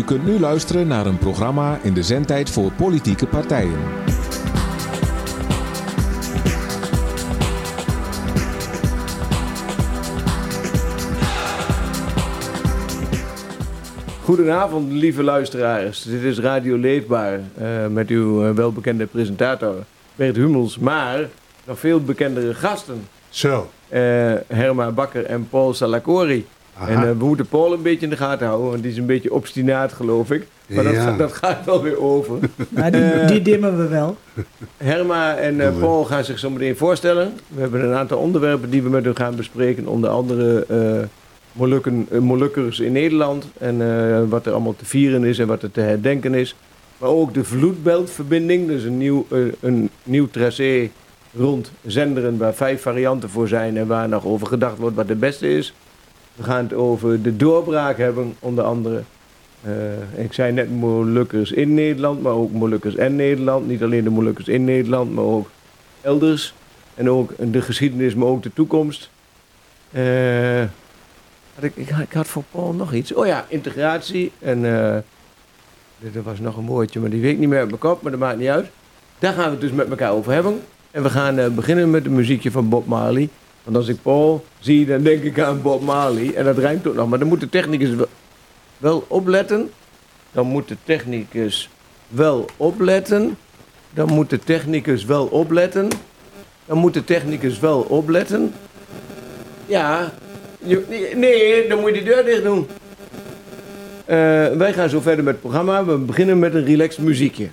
U kunt nu luisteren naar een programma in de zendtijd voor politieke partijen. Goedenavond, lieve luisteraars. Dit is Radio Leefbaar uh, met uw uh, welbekende presentator Bert Hummels, maar nog veel bekendere gasten. Zo. Uh, Herma Bakker en Paul Salacori. En we moeten Paul een beetje in de gaten houden, want die is een beetje obstinaat, geloof ik. Maar dat, Ja. dat gaat wel weer over. Maar die, die dimmen we wel. Herma en eh, Paul gaan zich zo meteen voorstellen. We hebben een aantal onderwerpen die we met hen gaan bespreken. Onder andere eh Molukken, eh, Molukkers in Nederland. En eh, wat er allemaal te vieren is en wat er te herdenken is. Maar ook de vloedbeltverbinding. Dus een nieuw, eh, een nieuw tracé rond Zenderen waar vijf varianten voor zijn. En waar nog over gedacht wordt wat de beste is. We gaan het over de doorbraak hebben, onder andere. Eh, ik zei net Molukkers in Nederland, maar ook Molukkers en Nederland. Niet alleen de Molukkers in Nederland, maar ook elders. En ook de geschiedenis, maar ook de toekomst. Eh, had ik, ik, had- voor Paul nog iets. Oh ja, integratie. En eh, er was nog een woordje, maar die weet ik niet meer uit mijn kop, maar dat maakt niet uit. Daar gaan we het dus met elkaar over hebben. En we gaan beginnen met een muziekje van Bob Marley. Want als ik Paul zie, dan denk ik aan Bob Marley. En dat rijmt ook nog. Maar dan moet de technicus wel, opletten. Dan moet de technicus wel opletten. Dan moet de technicus wel opletten. Dan moet de technicus wel opletten. Ja. nee, dan moet je die deur dicht doen. Eh, wij gaan zo verder met het programma. We beginnen met een relaxed muziekje.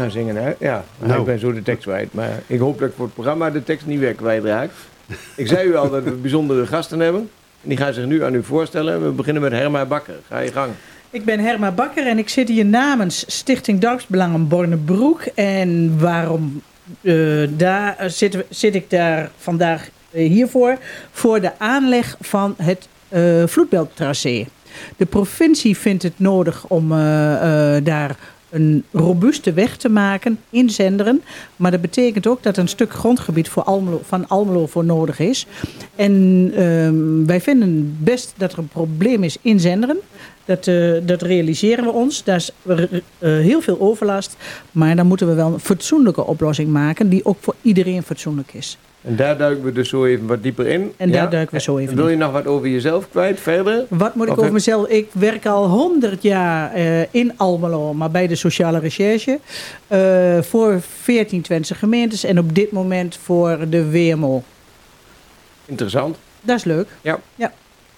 Gaan zingen, hè? Ja, Nou. ik ben zo de tekst kwijt. Maar ik hoop dat ik voor het programma de tekst niet weer kwijtraak. Ik zei u al dat we bijzondere gasten hebben. En die gaan zich nu aan u voorstellen. We beginnen met Herma Bakker. Ga je gang. Ik ben Herma Bakker en ik zit hier namens Stichting Dorpsbelangen Bornebroek. En waarom eh, daar zit, zit ik daar vandaag eh, hiervoor. Voor de aanleg van het eh vloedbelttracé. De provincie vindt het nodig om eh, eh, daar een robuuste weg te maken in Zenderen. Maar dat betekent ook dat een stuk grondgebied voor Almelo, van Almelo voor nodig is. En ehm, wij vinden best dat er een probleem is in Zenderen. Dat, eh, dat realiseren we ons. Daar is eh, heel veel overlast. Maar dan moeten we wel een fatsoenlijke oplossing maken... die ook voor iedereen fatsoenlijk is. En daar duiken we dus zo even wat dieper in. En daar duiken we zo even Wil in. je nog wat over jezelf kwijt verder? Wat moet ik Of over heb- mezelf? Ik werk al 100 jaar eh, in Almelo, maar bij de sociale recherche. eh, voor 14 Twentse gemeentes en op dit moment voor de WMO. Interessant. Dat is leuk. En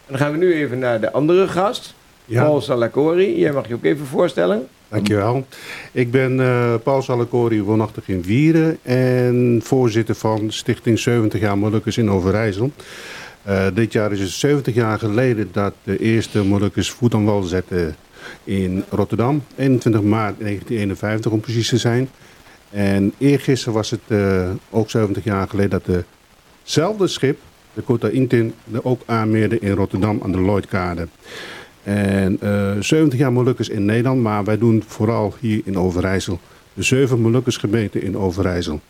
dan gaan we nu even naar de andere gast. Ja, Paul Salacori. Jij mag je ook even voorstellen. Dankjewel. Ik ben eh, Paul Salacori, woonachtig in Wieren en voorzitter van Stichting 70 jaar Molukkers in Overijssel. Eh, dit jaar is het 70 jaar geleden dat de eerste Molukkers voet aan wal zetten in Rotterdam. 21 maart 1951 om precies te zijn. En eergisteren was het eh, ook 70 jaar geleden dat hetzelfde schip, de Kota Intin, ook aanmeerde in Rotterdam aan de Lloydkade. En eh 70 jaar Molukkers in Nederland, maar wij doen vooral hier in Overijssel. De zeven Molukkers gemeenten in Overijssel.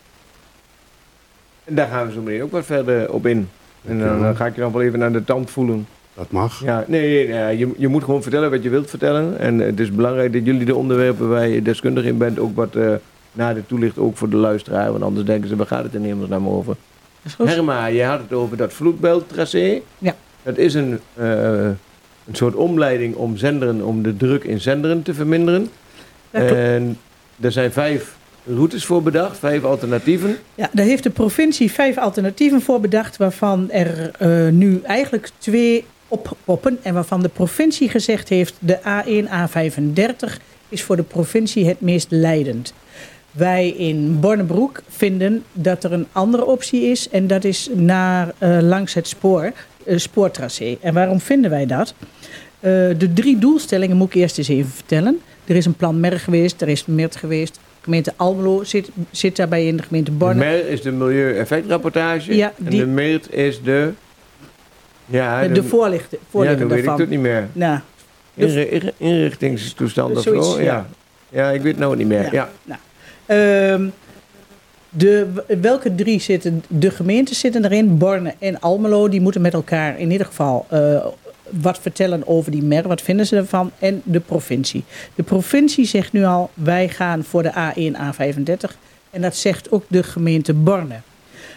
En daar gaan we zo meteen ook wat verder op in. En dan eh, ga ik je nog wel even aan de tand voelen. Dat mag. Ja, nee, nee, je, je moet gewoon vertellen wat je wilt vertellen. En het is belangrijk dat jullie de onderwerpen waar je deskundig in bent ook wat eh nader toelicht, ook voor de luisteraar. Want anders denken ze, waar gaat het in hemelsnaam over? Dat is goed. Herma, je had het over dat vloedbelttracé. Ja. Dat is een, eh, een soort omleiding om zenderen, om de druk in zenderen te verminderen. En er zijn vijf routes voor bedacht, vijf alternatieven. Ja, daar heeft de provincie vijf alternatieven voor bedacht, waarvan er eh, nu eigenlijk twee oppoppen. En waarvan de provincie gezegd heeft, de A1, A35 is voor de provincie het meest leidend. Wij in Bornebroek vinden dat er een andere optie is en dat is naar, eh, langs het spoor, spoortracé. En waarom vinden wij dat? Eh, de drie doelstellingen moet ik eerst eens even vertellen. Er is een plan MER geweest, er is MERT geweest. De gemeente Almelo zit, zit daarbij in, de gemeente De Borne. MER is de milieueffectrapportage. Ja, En die- de MERT is de... Ja, de voorlichten, ja, voorlichten dan weet ik het niet meer. Nou, De- inri- inrichtingstoestand of zo. ja. Ja. ja, ik weet het nou niet meer. Ja. Ja. ehm, de, welke drie zitten? De gemeenten zitten erin, Borne en Almelo. Die moeten met elkaar in ieder geval eh, wat vertellen over die MER. Wat vinden ze ervan? En de provincie. De provincie zegt nu al, wij gaan voor de A1, A35. En dat zegt ook de gemeente Borne.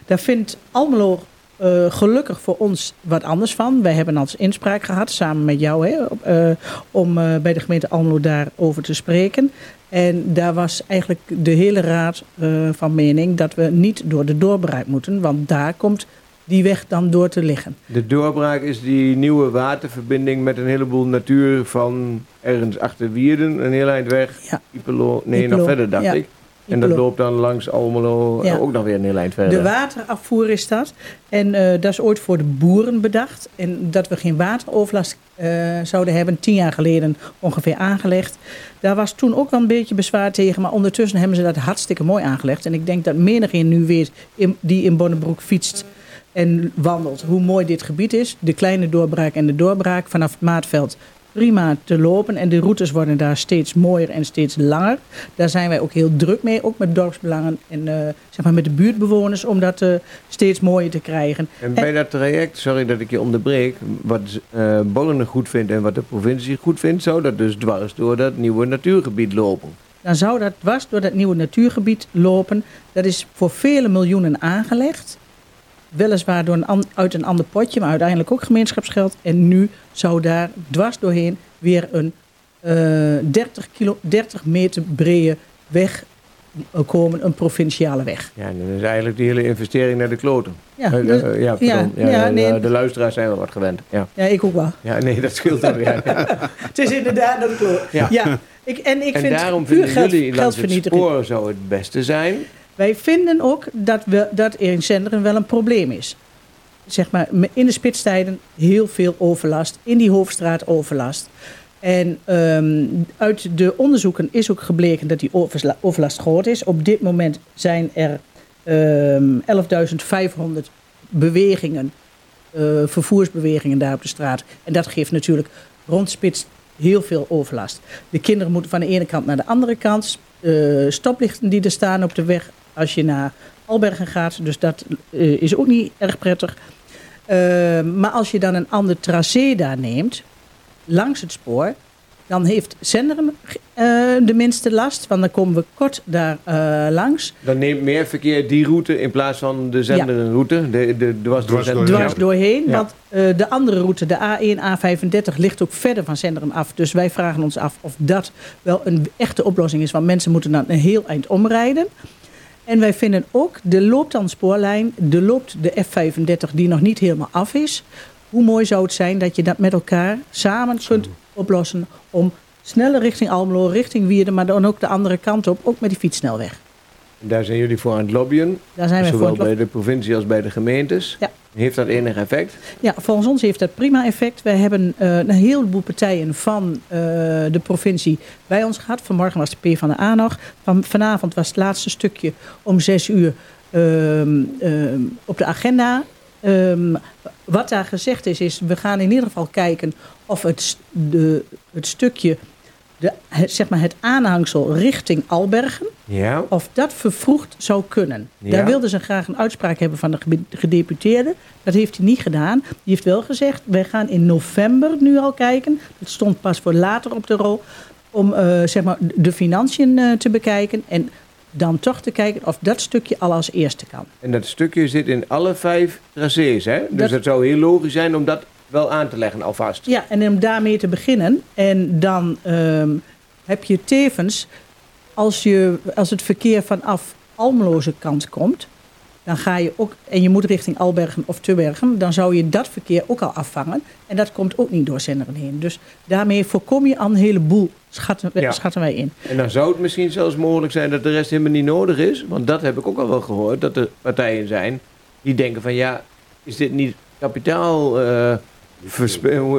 Daar vindt Almelo eh, gelukkig voor ons wat anders van. Wij hebben als inspraak gehad, samen met jou, hè, op, eh, om eh, bij de gemeente Almelo daarover te spreken. En daar was eigenlijk de hele raad van mening dat we niet door de doorbraak moeten, want daar komt die weg dan door te liggen. De doorbraak is die nieuwe waterverbinding met een heleboel natuur van ergens achter Wierden, een heel eind weg. Ja. Ipelo, nee, Ipelo, nog verder dacht ja. ik. En dat loopt dan langs Almelo Ja. ook nog weer een heel eind verder. De waterafvoer is dat. En eh, dat is ooit voor de boeren bedacht. En dat we geen wateroverlast eh, zouden hebben, tien jaar geleden ongeveer aangelegd. Daar was toen ook wel een beetje bezwaar tegen. Maar ondertussen hebben ze dat hartstikke mooi aangelegd. En ik denk dat menigeen nu weet in, die in Bonnebroek fietst en wandelt. Hoe mooi dit gebied is. De kleine doorbraak en de doorbraak vanaf het Maatveld. Prima te lopen en de routes worden daar steeds mooier en steeds langer. Daar zijn wij ook heel druk mee, ook met dorpsbelangen en eh, zeg maar met de buurtbewoners, om dat eh, steeds mooier te krijgen. En bij dat traject, sorry dat ik je onderbreek, wat eh Borne goed vindt en wat de provincie goed vindt, zou dat dus dwars door dat nieuwe natuurgebied lopen. Dan zou dat dwars door dat nieuwe natuurgebied lopen. Dat is voor vele miljoenen aangelegd. Weliswaar door een uit een ander potje, maar uiteindelijk ook gemeenschapsgeld. En nu zou daar dwars doorheen weer een eh 30, kilo, 30 meter brede weg eh, komen, een provinciale weg. Ja, en dan is eigenlijk die hele investering naar de kloten. Ja, Eh, dus- eh, ja, ja, nee. de luisteraars zijn wel wat gewend. Ja, ja, ik ook wel. ja nee, dat scheelt dan weer. Het is inderdaad een kloot. Ja. Ja. Ik, en ik en vind daarom puur vinden geld, jullie langs het spoor zou het beste zijn. Wij vinden ook dat, we, dat er in Zenderen wel een probleem is. Zeg maar, in de spitstijden heel veel overlast. In die hoofdstraat overlast. En ehm, uit de onderzoeken is ook gebleken dat die overlast groot is. Op dit moment zijn er ehm 11.500 bewegingen, eh, vervoersbewegingen daar op de straat. En dat geeft natuurlijk rondspits heel veel overlast. De kinderen moeten van de ene kant naar de andere kant. Eh, stoplichten die er staan op de weg als je naar Albergen gaat. Dus dat eh, is ook niet erg prettig. Eh, maar als je dan een ander tracé daar neemt, langs het spoor, dan heeft Zenderen eh, de minste last. Want dan komen we kort daar eh, langs. Dan neemt meer verkeer die route in plaats van de zenderenroute. De, de, dwars door Dwars door- zender. dwars doorheen. Ja. Want eh, de andere route, de A1, A35, ligt ook verder van Zenderen af. Dus wij vragen ons af of dat wel een echte oplossing is. Want mensen moeten dan een heel eind omrijden. En wij vinden ook, er loopt dan spoorlijn, er loopt de F35 die nog niet helemaal af is. Hoe mooi zou het zijn dat je dat met elkaar samen kunt oplossen om sneller richting Almelo, richting Wierden, maar dan ook de andere kant op, ook met die fietssnelweg. Daar zijn jullie voor aan het lobbyen. Daar zijn wij voor. Zowel bij de provincie als bij de gemeentes. Ja. Heeft dat enig effect? Ja, volgens ons heeft dat prima effect. We hebben eh, een heleboel partijen van eh, de provincie bij ons gehad. Vanmorgen was de P van de A nog. Van, vanavond was het laatste stukje om zes uur ehm, ehm, op de agenda. Ehm, wat daar gezegd is, is we gaan in ieder geval kijken of het, de, het stukje, de, het, zeg maar het aanhangsel richting Albergen Ja. of dat vervroegd zou kunnen. Ja. Daar wilden ze graag een uitspraak hebben van de gedeputeerde. Dat heeft hij niet gedaan. Die heeft wel gezegd, wij gaan in november nu al kijken. Dat stond pas voor later op de rol. Om eh, zeg maar de financiën eh, te bekijken. En dan toch te kijken of dat stukje al als eerste kan. En dat stukje zit in alle vijf tracés, hè? Dus Dat- dat zou heel logisch zijn om dat wel aan te leggen alvast. Ja, en om daarmee te beginnen. En dan ehm, heb je tevens, als, je, als het verkeer vanaf Almeloze kant komt, dan ga je ook, en je moet richting Albergen of Tubbergen, dan zou je dat verkeer ook al afvangen. En dat komt ook niet door Zenderen heen. Dus daarmee voorkom je al een heleboel, schatten, Ja. schatten wij in. En dan zou het misschien zelfs mogelijk zijn dat de rest helemaal niet nodig is. Want dat heb ik ook al wel gehoord. Dat er partijen zijn die denken van ja, is dit niet kapitaal eh,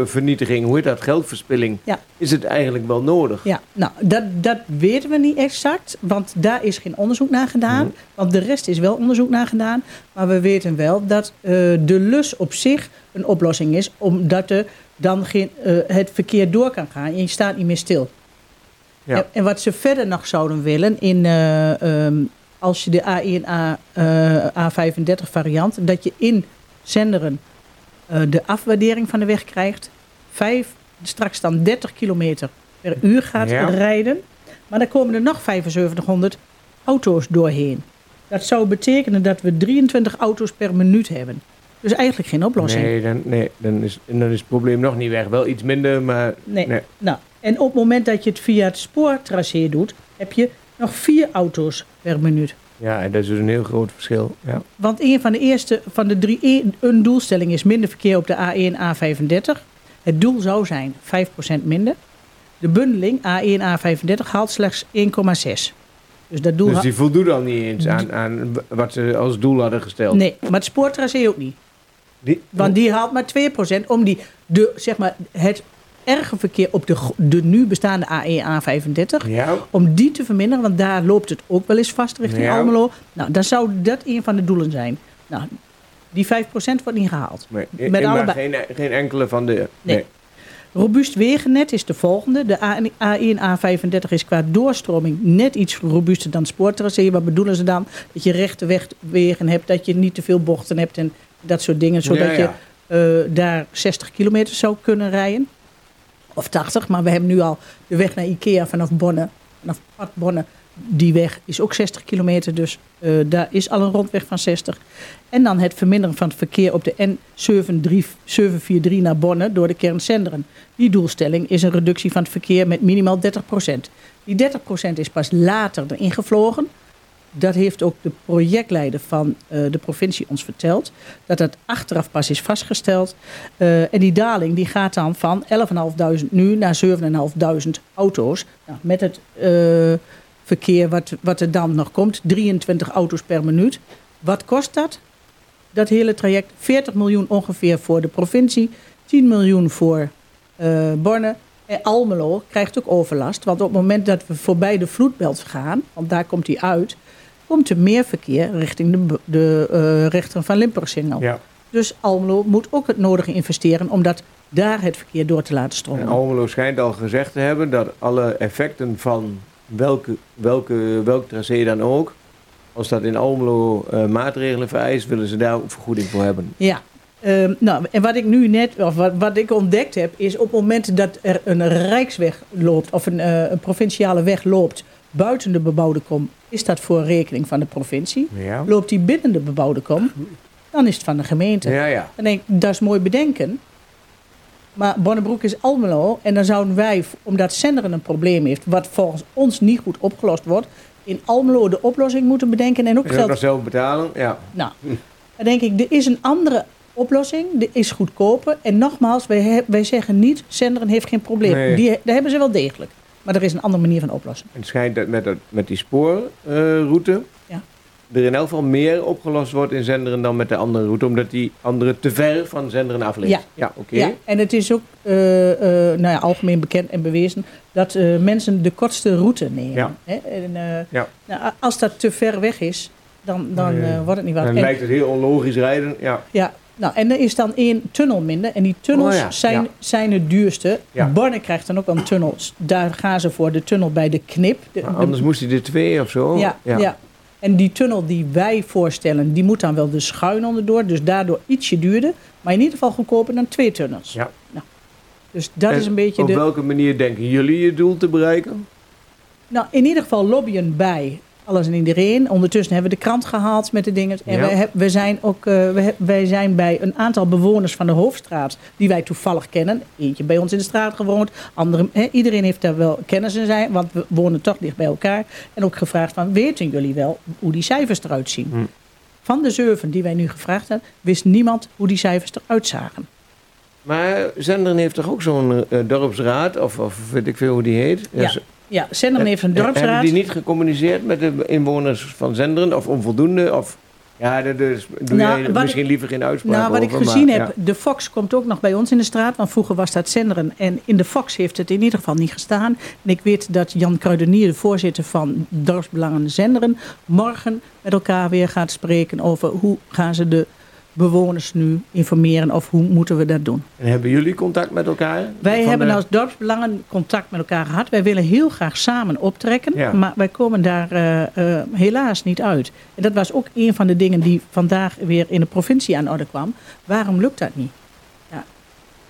vernietiging? Hoe heet dat? Geldverspilling. Ja. Is het eigenlijk wel nodig? Ja, nou, dat, dat weten we niet exact, want daar is geen onderzoek naar gedaan. Mhm. Want de rest is wel onderzoek naar gedaan. Maar we weten wel dat eh, de lus op zich een oplossing is, omdat er dan geen, eh, het verkeer door kan gaan en je staat niet meer stil. Ja. En, en wat ze verder nog zouden willen, in, eh, ehm, als je de A1, A, eh, A35 variant, dat je in Zenderen de afwaardering van de weg krijgt. Vijf, straks dan 30 kilometer per uur gaat Ja. rijden. Maar dan komen er nog 7500 auto's doorheen. Dat zou betekenen dat we 23 auto's per minuut hebben. Dus eigenlijk geen oplossing. Nee, dan, nee dan, is, dan is het probleem nog niet weg. Wel iets minder, maar Nee. nee. Nou, en op het moment dat je het via het spoortracé doet, heb je nog vier auto's per minuut. Ja, en dat is dus een heel groot verschil. Ja. Want een van de eerste van de drie, een- een doelstelling is minder verkeer op de A1, A35. Het doel zou zijn 5% minder. De bundeling A1, A35 haalt slechts 1,6. Dus dat doel Dus die voldoet al niet eens aan, aan wat ze als doel hadden gesteld. Nee, maar het spoortracé ook niet. Die, Want die haalt maar 2% om die, de, zeg maar, het verkeer op de, de nu bestaande A1, A35... Ja, om die te verminderen, want daar loopt het ook wel eens vast richting Ja. Almelo. Nou, dan zou dat een van de doelen zijn. Nou, die 5% wordt niet gehaald. maar, Met maar allebei. geen, geen enkele van de... Nee. Robuust wegennet is de volgende. De A1, A35 is qua doorstroming net iets robuuster dan spoortracé. Wat bedoelen ze dan? Dat je rechte wegen hebt, dat je niet te veel bochten hebt en dat soort dingen. Zodat Ja, ja. je eh, daar 60 kilometer zou kunnen rijden. Of 80, maar we hebben nu al de weg naar Ikea vanaf Bonne. Vanaf Pad Bonne, die weg is ook 60 kilometer. Dus eh, daar is al een rondweg van 60. En dan het verminderen van het verkeer op de N743 naar Bonne door de kern Zenderen. Die doelstelling is een reductie van het verkeer met minimaal 30%. Die 30% is pas later erin gevlogen. Dat heeft ook de projectleider van eh, de provincie ons verteld. Dat dat achteraf pas is vastgesteld. Eh, en die daling die gaat dan van 11.500 nu naar 7.500 auto's. Nou, met het eh, verkeer wat, wat er dan nog komt. 23 auto's per minuut. Wat kost dat? Dat hele traject 40 miljoen ongeveer voor de provincie. 10 miljoen voor Borne. En Almelo krijgt ook overlast. Want op het moment dat we voorbij de vloedbelt gaan, want daar komt hij uit, komt er meer verkeer richting de, de eh rechter van Limburgsingel. Ja. Dus Almelo moet ook het nodige investeren om dat daar het verkeer door te laten En stromen. Almelo schijnt al gezegd te hebben dat alle effecten van welke, welke, welk tracé dan ook, als dat in Almelo eh, maatregelen vereist, willen ze daar ook vergoeding voor hebben. Ja. Ehm, nou, en wat ik nu net, of wat, wat ik ontdekt heb, is op het moment dat er een rijksweg loopt of een, eh, een provinciale weg loopt buiten de bebouwde kom, is dat voor rekening van de provincie. Ja. Loopt die binnen de bebouwde kom, dan is het van de gemeente. Ja, ja. Dan denk ik, dat is mooi bedenken. Maar Bonnebroek is Almelo. En dan zouden wij, omdat Zenderen een probleem heeft, wat volgens ons niet goed opgelost wordt, in Almelo de oplossing moeten bedenken en ook geld nog zelf betalen. Ja. nou, dan denk ik, er is een andere oplossing. Er is goedkoper. En nogmaals, wij, wij zeggen niet, Zenderen heeft geen probleem. Nee. Die, daar hebben ze wel degelijk. Maar er is een andere manier van oplossen. En het schijnt dat met, dat, met die spoorroute Ja. er in elk geval meer opgelost wordt in Zenderen dan met de andere route, omdat die andere te ver van Zenderen af ligt. Ja. ja oké. Ja, en het is ook eh, eh, nou ja, algemeen bekend en bewezen dat eh, mensen de kortste route nemen. Ja. Hè? En, nou, als dat te ver weg is, dan, dan wordt het niet wat. Dan En- lijkt het heel onlogisch rijden. Ja. Ja, nou, en er is dan één tunnel minder. En die tunnels Oh ja, zijn, ja. zijn het duurste. Ja. Krijgt dan ook een tunnel. Daar gaan ze voor de tunnel bij de knip. De- Maar de- anders moest hij er twee of zo. ja, ja. En die tunnel die wij voorstellen, die moet dan wel de schuin onderdoor. Dus daardoor ietsje duurder. Maar in ieder geval goedkoper dan twee tunnels. Ja. Nou, dus dat En is een beetje Op de... welke manier denken jullie je doel te bereiken? Nou, in ieder geval lobbyen bij alles en iedereen. Ondertussen hebben we de krant gehaald met de dingen. En Ja. wij, heb- we zijn ook, eh, we, wij zijn bij een aantal bewoners van de Hoofdstraat, die wij toevallig kennen. Eentje bij ons in de straat gewoond. Andere, iedereen heeft daar wel kennis in zijn, want we wonen toch dicht bij elkaar. En ook gevraagd van, weten jullie wel hoe die cijfers eruit zien? Hm. Van de zeven die wij nu gevraagd hebben, wist niemand hoe die cijfers eruit zagen. Maar Zenderen heeft toch ook zo'n eh, dorpsraad, of, of weet ik veel hoe die heet? Ja, Ja, Zenderen heeft een Hebben dorpsraad. die niet gecommuniceerd met de inwoners van Zenderen? Of onvoldoende? Of, ja, dus doe Nou, jij misschien liever geen uitspraak Nou, wat ik gezien maar, heb, de Fox komt ook nog bij ons in de straat. Want vroeger was dat Zenderen. En in de Fox heeft het in ieder geval niet gestaan. En ik weet dat Jan Kruidenier, de voorzitter van Dorpsbelangen Zenderen... morgen met elkaar weer gaat spreken over hoe gaan ze de bewoners nu informeren... of hoe moeten we dat doen. En hebben jullie contact met elkaar? Wij Van hebben de- als dorpsbelangen contact met elkaar gehad. Wij willen heel graag samen optrekken, Ja. maar wij komen daar eh, eh, helaas niet uit. En dat was ook een van de dingen die vandaag weer in de provincie aan orde kwam. Waarom lukt dat niet? Ja.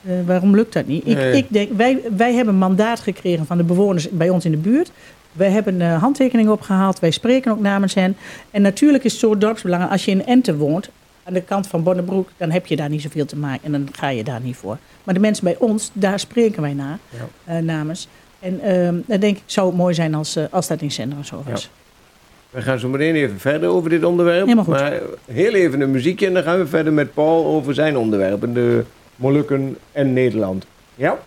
Eh, waarom lukt dat niet? Ik, Nee. ik denk, wij, wij hebben mandaat gekregen van de bewoners bij ons in de buurt. Wij hebben handtekeningen opgehaald. Wij spreken ook namens hen. En natuurlijk is het zo dorpsbelangen. Als je in Ente woont, aan de kant van Bonnebroek, dan heb je daar niet zoveel te maken. En dan ga je daar niet voor. Maar de mensen bij ons, daar spreken wij naar, Ja. eh, namens. En ehm, dan denk ik, zou het mooi zijn als, eh, als dat in Zenderen zo was. We gaan zo meteen even verder over dit onderwerp. Goed. Maar heel even een muziekje en dan gaan we verder met Paul over zijn onderwerpen. De Molukken en Nederland. Ja?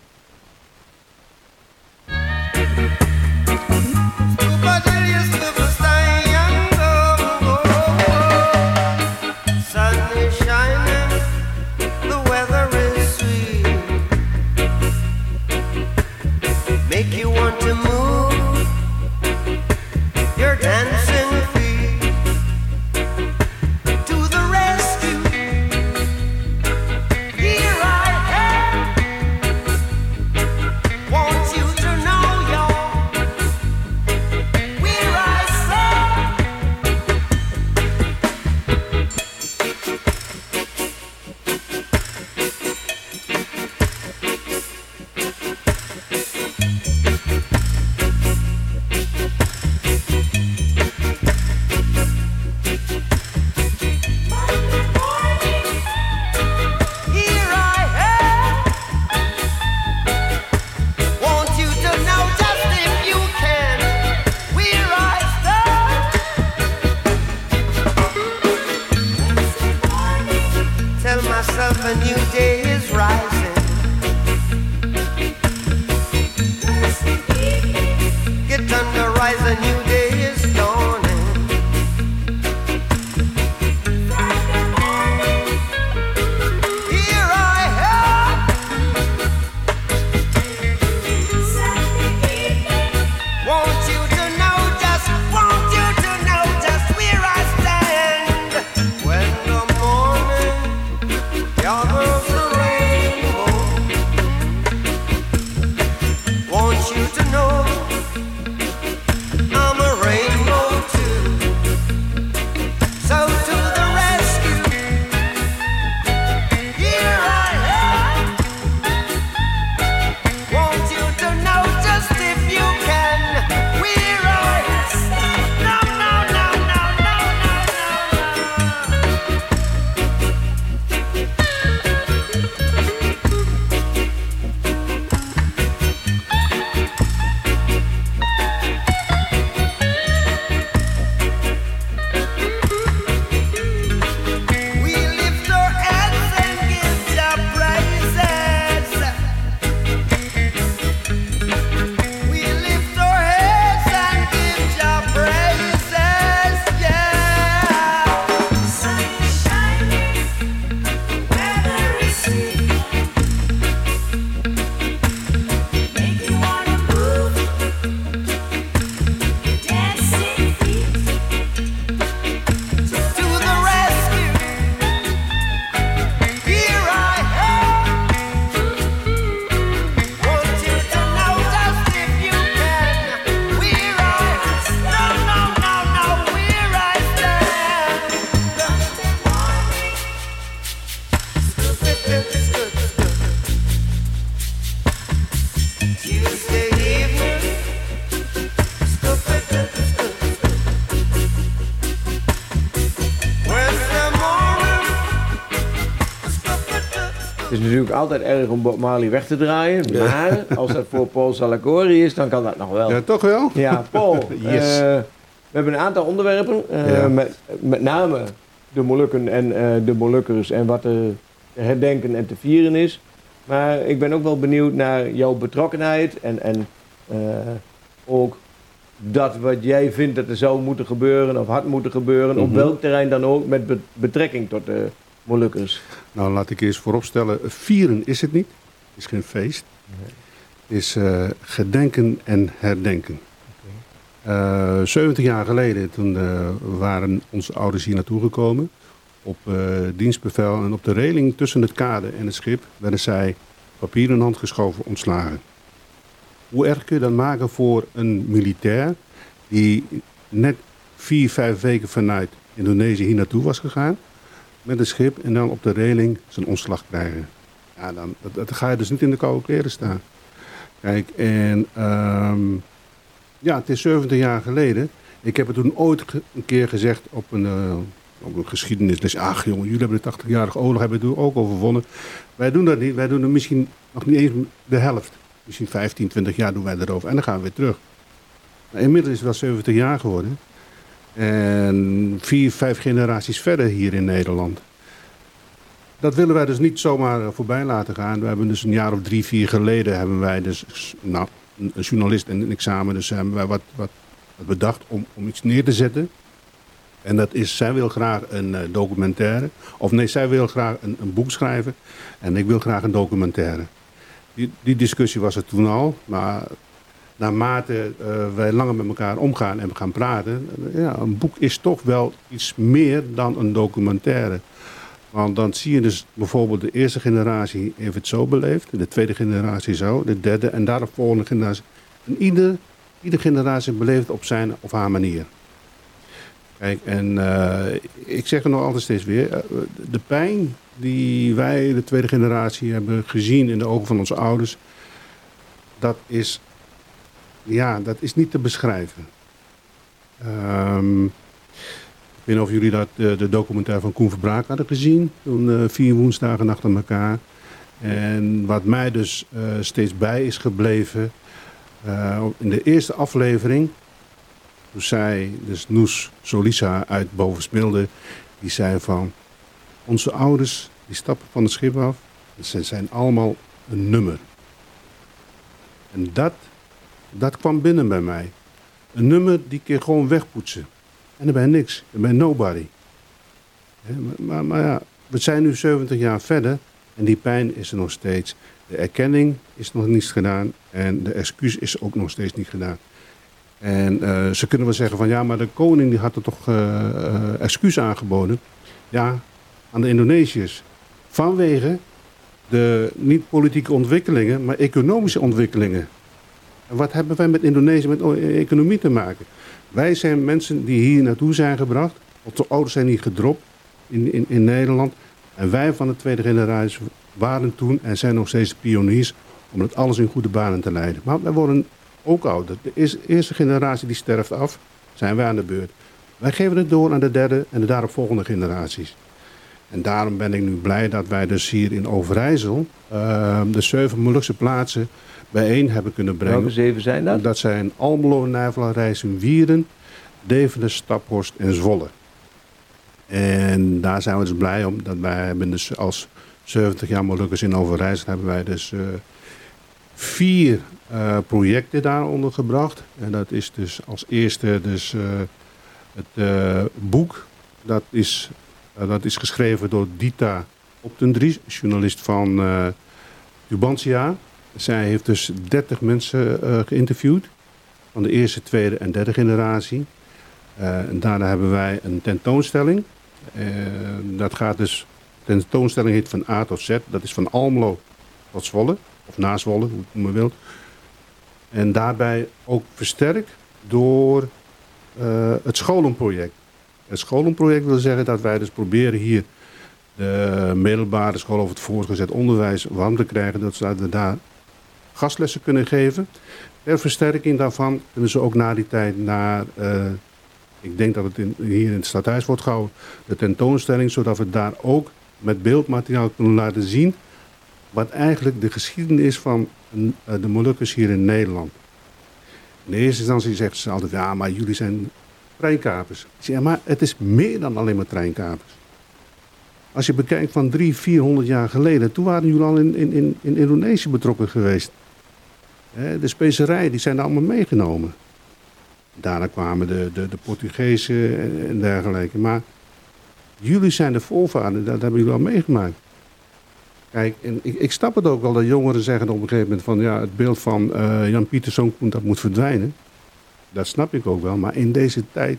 Natuurlijk altijd erg om Bob Marley weg te draaien. Maar als dat voor Paul Salacori is, dan kan dat nog wel. Ja, toch wel? Ja, Paul. Yes. eh, we hebben een aantal onderwerpen. eh, Ja. met, met name de Molukken en eh, de Molukkers en wat er te herdenken en te vieren is. Maar ik ben ook wel benieuwd naar jouw betrokkenheid en, en ook dat wat jij vindt dat er zou moeten gebeuren of had moeten gebeuren, op Mhm. welk terrein dan ook, met be- betrekking tot de Molukkers. Nou, laat ik eerst vooropstellen. Vieren is het niet. Het is geen feest. Het is eh, gedenken en herdenken. Eh 70 jaar geleden toen eh, waren onze ouders hier naartoe gekomen. Op eh, dienstbevel en op de reling tussen het kade en het schip werden zij papier in hand geschoven ontslagen. Hoe erg kun je dat maken voor een militair die net vier, vijf weken vanuit Indonesië hier naartoe was gegaan met een schip en dan op de reling zijn ontslag krijgen. Ja, dan, dat, ga je dus niet in de koude kleren staan. Kijk, en ehm, ja, het is 70 jaar geleden. Ik heb het toen ooit een keer gezegd op een, eh, op een geschiedenisles. Ach jongen, jullie hebben de 80-jarige oorlog hebben toen ook overwonnen. Wij doen dat niet. Wij doen er misschien nog niet eens de helft. Misschien 15, 20 jaar doen wij erover. En dan gaan we weer terug. Nou, inmiddels is het wel 70 jaar geworden. En vier, vijf generaties verder hier in Nederland. Dat willen wij dus niet zomaar eh, voorbij laten gaan. We hebben dus een jaar of drie, vier geleden hebben wij dus, nou, een journalist en een examen, dus hebben wij wat, wat, wat bedacht om, om iets neer te zetten. En dat is, zij wil graag een eh, documentaire. Of nee, zij wil graag een, een boek schrijven. En ik wil graag een documentaire. Die, die discussie was er toen al. Maar naarmate eh, wij langer met elkaar omgaan en we gaan praten. eh, ja, een boek is toch wel iets meer dan een documentaire. Want dan zie je dus bijvoorbeeld de eerste generatie heeft het zo beleefd. De tweede generatie zo. De derde en daar de volgende generatie. En ieder, ieder generatie beleeft het op zijn of haar manier. Kijk, en eh, ik zeg er nog altijd steeds weer. de pijn die wij, de tweede generatie, hebben gezien in de ogen van onze ouders. Dat is, ja, dat is niet te beschrijven. Ehm, ik weet niet of jullie dat, eh, de documentaire van Koen Verbraak hadden gezien. Toen eh, vier woensdagen achter elkaar. En wat mij dus eh, steeds bij is gebleven. in de eerste aflevering. Toen zei dus Noes Solisa uit Bovensmilde. Die zei van. Onze ouders die stappen van het schip af. Ze zijn allemaal een nummer. En dat, dat kwam binnen bij mij. Een nummer die je gewoon wegpoetsen. En dan ben niks. Dan ben nobody. Maar, maar ja, we zijn nu 70 jaar verder. En die pijn is er nog steeds. De erkenning is nog niet gedaan. En de excuus is ook nog steeds niet gedaan. En eh, ze kunnen wel zeggen van ja, maar de koning die had er toch eh, eh, excuus aangeboden. Ja, aan de Indonesiërs. Vanwege de niet politieke ontwikkelingen, maar economische ontwikkelingen. Wat hebben wij met Indonesië, met economie te maken? Wij zijn mensen die hier naartoe zijn gebracht. Onze ouders zijn hier gedropt in, in, Nederland. En wij van de tweede generatie waren toen en zijn nog steeds pioniers om het alles in goede banen te leiden. Maar wij worden ook ouder. De eerste, generatie die sterft af, zijn wij aan de beurt. Wij geven het door aan de derde en de daaropvolgende generaties. En daarom ben ik nu blij dat wij dus hier in Overijssel eh, de zeven Molukse plaatsen bijeen hebben kunnen brengen. Welke zeven zijn dat? Dat zijn Almelo, Nijvela, Rijssen, Wieren, Deventer, Staphorst en Zwolle. En daar zijn we dus blij om. Dat wij hebben dus als 70 jaar Molukkers in Overijssel hebben wij dus eh, vier eh, projecten daaronder gebracht. En dat is dus als eerste dus eh, het boek. Dat is, dat is geschreven door Dita Optendries, journalist van Tubantia. Zij heeft dus 30 mensen eh, geïnterviewd. Van de eerste, tweede en derde generatie. Eh, en daarna hebben wij een tentoonstelling. Eh, dat gaat dus, de tentoonstelling heet van A tot Z. Dat is van Almelo tot Zwolle. Of na Zwolle, hoe het maar wilt. En daarbij ook versterkt door het scholenproject. Het scholenproject wil zeggen dat wij dus proberen hier de middelbare school of het voortgezet onderwijs warm te krijgen. Dat we daar gastlessen kunnen geven. Ter versterking daarvan kunnen ze ook na die tijd naar, eh, ik denk dat het hier in het stadhuis wordt gehouden, de tentoonstelling, zodat we daar ook met beeldmateriaal kunnen laten zien wat eigenlijk de geschiedenis is van eh, de Molukkers hier in Nederland. In eerste instantie zeggen ze altijd, ja, maar jullie zijn treinkapers. Ik zeg, maar het is meer dan alleen maar treinkapers. Als je bekijkt van drie, 400 jaar geleden, toen waren jullie al in, in, in Indonesië betrokken geweest. De specerijen die zijn er allemaal meegenomen. Daarna kwamen de, de, de Portugezen en, en dergelijke. Maar jullie zijn de voorvaderen, dat hebben jullie al meegemaakt. Kijk, en ik, ik snap het ook wel dat jongeren zeggen op een gegeven moment van ja, het beeld van eh, Jan Pieter Zoonkoen dat moet verdwijnen. Dat snap ik ook wel, maar in deze tijd,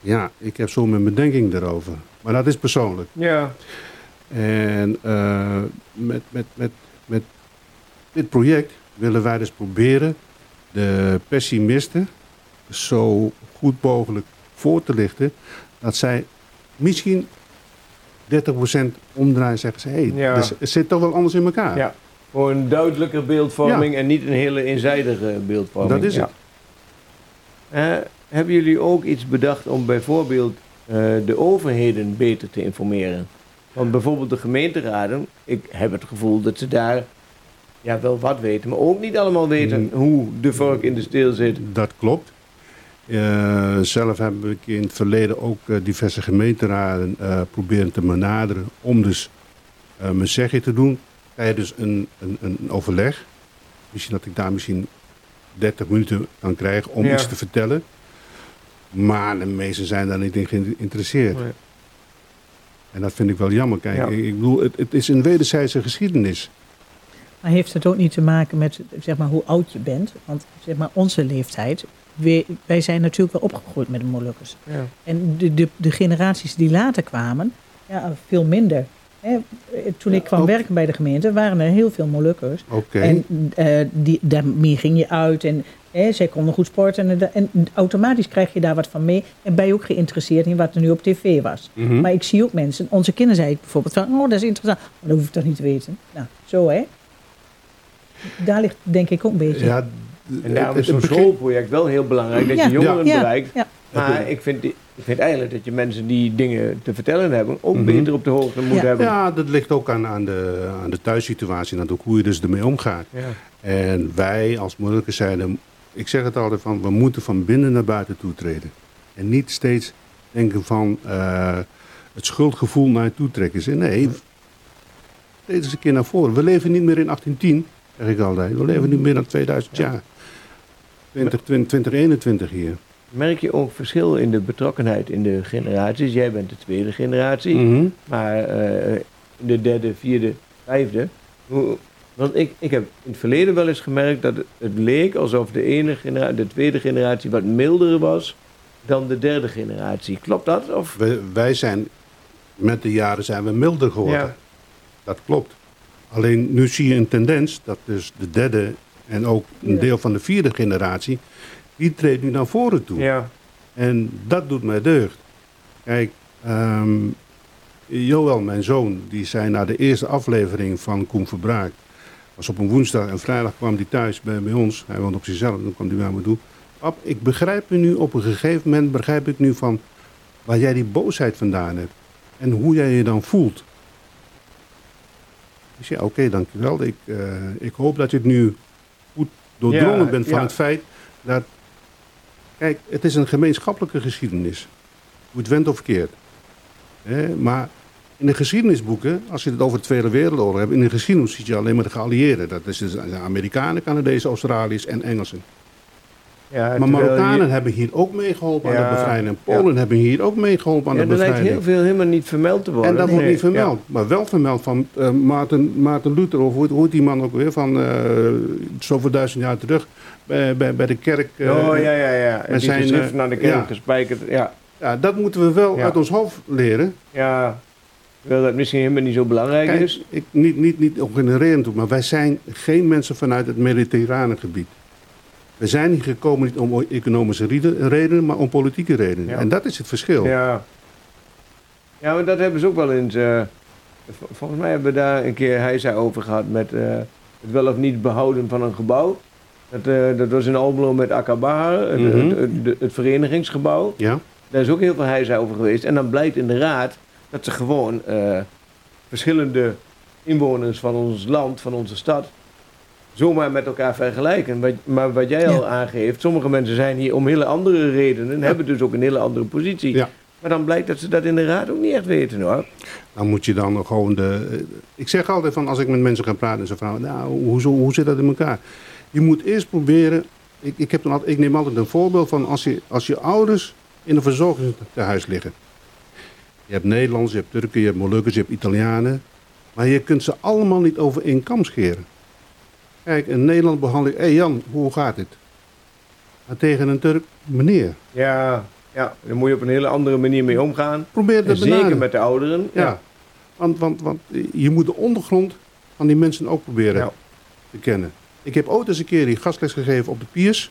ja, ik heb zo mijn bedenking daarover. Maar dat is persoonlijk. Ja. En eh, met, met, met, met dit project willen wij dus proberen de pessimisten zo goed mogelijk voor te lichten dat zij misschien 30% omdraaien en zeggen ze, hé, hey, Ja. dus het zit toch wel anders in elkaar. ja. Voor een duidelijker beeldvorming en niet een hele eenzijdige beeldvorming. Dat is het. Eh, hebben jullie ook iets bedacht om bijvoorbeeld eh, de overheden beter te informeren? Want bijvoorbeeld de gemeenteraden, ik heb het gevoel dat ze daar ja, wel wat weten, maar ook niet allemaal weten Mm. hoe de vork in de steel zit. Dat klopt. Eh, zelf heb ik in het verleden ook eh, diverse gemeenteraden eh, proberen te benaderen om dus mijn zegje te doen tijdens een, een, een overleg. Misschien dat ik daar misschien 30 minuten kan krijgen om Ja. iets te vertellen. Maar de meesten zijn daar niet in geïnteresseerd. Nee. En dat vind ik wel jammer. Kijk, Ja. ik, ik bedoel, het, het is een wederzijdse geschiedenis. Maar heeft het ook niet te maken met zeg maar, hoe oud je bent? Want zeg maar, onze leeftijd, wij, wij zijn natuurlijk wel opgegroeid met de Molukkers. Ja. En de, de, de generaties die later kwamen, ja, veel minder. Hè, toen ik kwam ook- werken bij de gemeente, waren er heel veel Molukkers. Oké. En eh, die, daarmee ging je uit en hè, zij konden goed sporten. En, en automatisch krijg je daar wat van mee. En ben je ook geïnteresseerd in wat er nu op tv was. Mhm. Maar ik zie ook mensen, onze kinderen zeiden bijvoorbeeld van, oh dat is interessant. Maar dat hoef ik toch niet te weten. Nou, zo hè. Daar ligt denk ik ook een beetje. ja, En daarom het- is zo'n schoolproject wel heel belangrijk, dat Ja. je jongeren Ja. bereikt. Ja. Maar ik vind, ik vind eigenlijk dat je mensen die dingen te vertellen hebben, ook Mhm. beter op de hoogte moet Ja. hebben. Ja, dat ligt ook aan, aan, de, aan de thuissituatie en ook hoe je dus ermee omgaat. Ja. En wij als Molukkers zeiden, ik zeg het altijd van, we moeten van binnen naar buiten toe treden. En niet steeds denken van eh, het schuldgevoel naar je toe trekken. Zeg, Nee, treed eens een keer naar voren. We leven niet meer in 1810, zeg ik altijd. We leven nu meer dan 2000 jaar. 2020, 2021 hier. Merk je ook verschil in de betrokkenheid in de generaties? Jij bent de tweede generatie, Mhm. maar eh, de derde, vierde, vijfde. Hoe, want ik, ik heb in het verleden wel eens gemerkt dat het, leek alsof de, ene genera de tweede generatie wat milder was dan de derde generatie. Klopt dat? Of? We- wij zijn, met de jaren zijn we milder geworden. Ja. Dat klopt. Alleen nu zie je een tendens dat dus de derde en ook een deel van de vierde generatie, die treedt nu naar voren toe. Ja, En dat doet mij deugd. Kijk, ehm Joël, mijn zoon, die zei na de eerste aflevering van Koen Verbraak, was op een woensdag en vrijdag kwam hij thuis bij, bij ons. Hij woont op zichzelf, dan kwam hij bij me toe. Pap, ik begrijp u nu, op een gegeven moment begrijp ik nu van waar jij die boosheid vandaan hebt. En hoe jij je dan voelt. Ik zei, oké, dankjewel. Ik, eh, ik hoop dat je het nu goed doordrongen Ja, bent van ja. het feit dat... Kijk, het is een gemeenschappelijke geschiedenis. Hoe het went of keert. Maar in de geschiedenisboeken, als je het over de Tweede Wereldoorlog hebt... in de geschiedenis zie je alleen maar de geallieerden. Dat is dus de Amerikanen, Canadezen, Australiërs en Engelsen. Ja Maar Marokkanen je- hebben hier ook meegeholpen aan de bevrijding. En Polen hebben hier ook meegeholpen aan Ja, de er lijkt bevrijding. heel veel helemaal niet vermeld te worden. En dat wordt niet vermeld. Maar wel vermeld van eh Maarten, Maarten Luther, of hoe, hoe heet die man ook weer, van eh zoveel duizend jaar terug, bij, bij, bij de kerk. Eh, oh, ja, ja, ja. En zijn, geschriften eh, naar de kerk ja. gespijkerd. Ja, Ja, dat moeten we wel Ja. uit ons hoofd leren. ja. Terwijl dat misschien helemaal niet zo belangrijk Kijk, is. ik, niet, niet, niet op genereren toe, maar wij zijn geen mensen vanuit het mediterrane gebied. We zijn niet gekomen niet om economische redenen, maar om politieke redenen. Ja. En dat is het verschil. Ja. Ja, maar dat hebben ze ook wel eens. eh, volgens mij hebben we daar een keer hij zei over gehad met eh, het wel of niet behouden van een gebouw. Dat, eh, dat was in Almelo met Akabahar, het, Mhm. het, het, het verenigingsgebouw. Ja? Daar is ook heel veel heisa over geweest. En dan blijkt in de raad dat ze gewoon verschillende inwoners van ons land, van onze stad, zomaar met elkaar vergelijken. Maar wat jij al Ja. aangeeft, sommige mensen zijn hier om hele andere redenen, hebben dus ook een hele andere positie. Ja. Maar dan blijkt dat ze dat in de raad ook niet echt weten hoor. Dan moet je dan gewoon de. Ik zeg altijd van als ik met mensen ga praten en ze vragen, nou, hoe, hoe zit dat in elkaar? Je moet eerst proberen. Ik, ik, heb dan altijd, ik neem altijd een voorbeeld van als je, als je ouders in een verzorgingstehuis liggen. Je hebt Nederlanders, je hebt Turken, je hebt Molukkers, je hebt Italianen. Maar je kunt ze allemaal niet over één kam scheren. Kijk, in Nederland behandel ik, hé hey Jan, hoe gaat het? Maar tegen een Turk, meneer, Ja, ja, daar moet je op een hele andere manier mee omgaan. probeer te zeker met de ouderen. Ja, want, want, want je moet de ondergrond van die mensen ook proberen Ja. te kennen. Ik heb ooit eens een keer die gastles gegeven op de piers.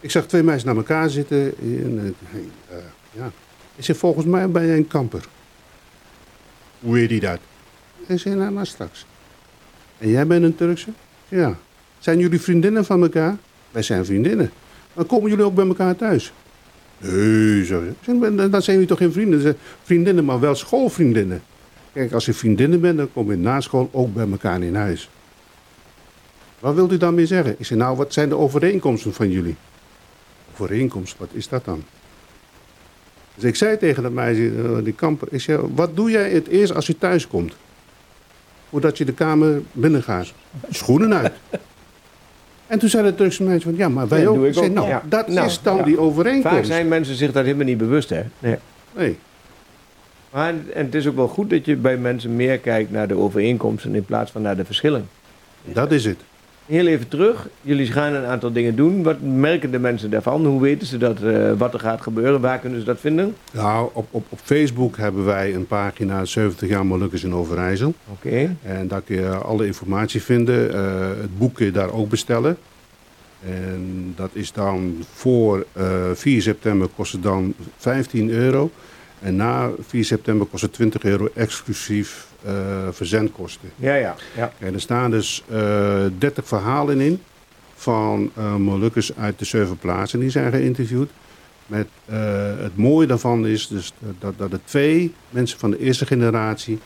Ik zag twee meisjes naar elkaar zitten. En, hey, eh, ja. Ik zeg, volgens mij ben jij een kamper. Hoe weet hij dat? Ik zei, nou, maar straks. En jij bent een Turkse? Ja. Zijn jullie vriendinnen van elkaar? Wij zijn vriendinnen. Maar komen jullie ook bij elkaar thuis? Nee, zo. Ik zeg, "Maar Dan zijn jullie toch geen vrienden? Vriendinnen, maar wel schoolvriendinnen. Kijk, als je vriendinnen bent, dan kom je na school ook bij elkaar in huis. Wat wilt u daarmee zeggen? Ik zeg, nou, wat zijn de overeenkomsten van jullie? Overeenkomst, wat is dat dan? Dus ik zei tegen dat meisje, eh, die kamper, ik zeg, wat doe jij het eerst als je thuis komt? Voordat je de kamer binnengaat. Schoenen uit. En toen zei de Turkse meisje van, ja, maar wij Ja, ook. doe ik Ik zei, ook. nou, Ja. dat Nou, is dan ja. die overeenkomst. Vaak zijn mensen zich daar helemaal niet bewust hè. Nee. Nee. Maar en het is ook wel goed dat je bij mensen meer kijkt naar de overeenkomsten in plaats van naar de verschillen. Dat is het. Heel even terug. Jullie gaan een aantal dingen doen. Wat merken de mensen daarvan? Hoe weten ze dat, eh, wat er gaat gebeuren? Waar kunnen ze dat vinden? Nou, op, op, op Facebook hebben wij een pagina 70 jaar Molukkers in Overijssel. Oké. En daar kun je alle informatie vinden. Eh, het boek kun je daar ook bestellen. En dat is dan voor eh 4 september kost het dan 15 euro. En na 4 september kost het 20 euro exclusief eh, verzendkosten. Ja, ja. ja. En er staan dus eh 30 verhalen in van eh Molukkers uit de zeven plaatsen die zijn geïnterviewd. Met, eh, het mooie daarvan is dus dat, dat er twee mensen van de eerste generatie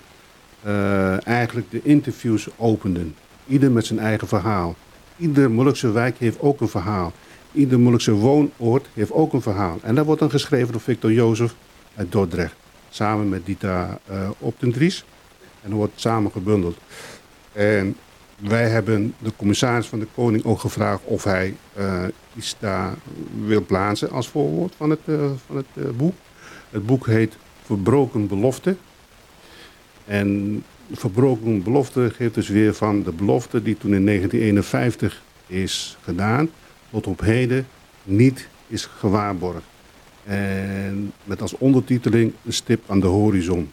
eh, eigenlijk de interviews openden. Ieder met zijn eigen verhaal. Ieder Molukse wijk heeft ook een verhaal. Ieder Molukse woonoord heeft ook een verhaal. En dat wordt dan geschreven door Victor Jozef uit Dordrecht. Samen met Dita uh, Optendries. En wordt samen gebundeld. En wij hebben de commissaris van de Koning ook gevraagd of hij uh, iets daar wil plaatsen als voorwoord van het, uh, van het uh, boek. Het boek heet Verbroken Belofte. En Verbroken Belofte geeft dus weer van de belofte die toen in 1951 is gedaan, tot op heden niet is gewaarborgd. En met als ondertiteling een stip aan de horizon.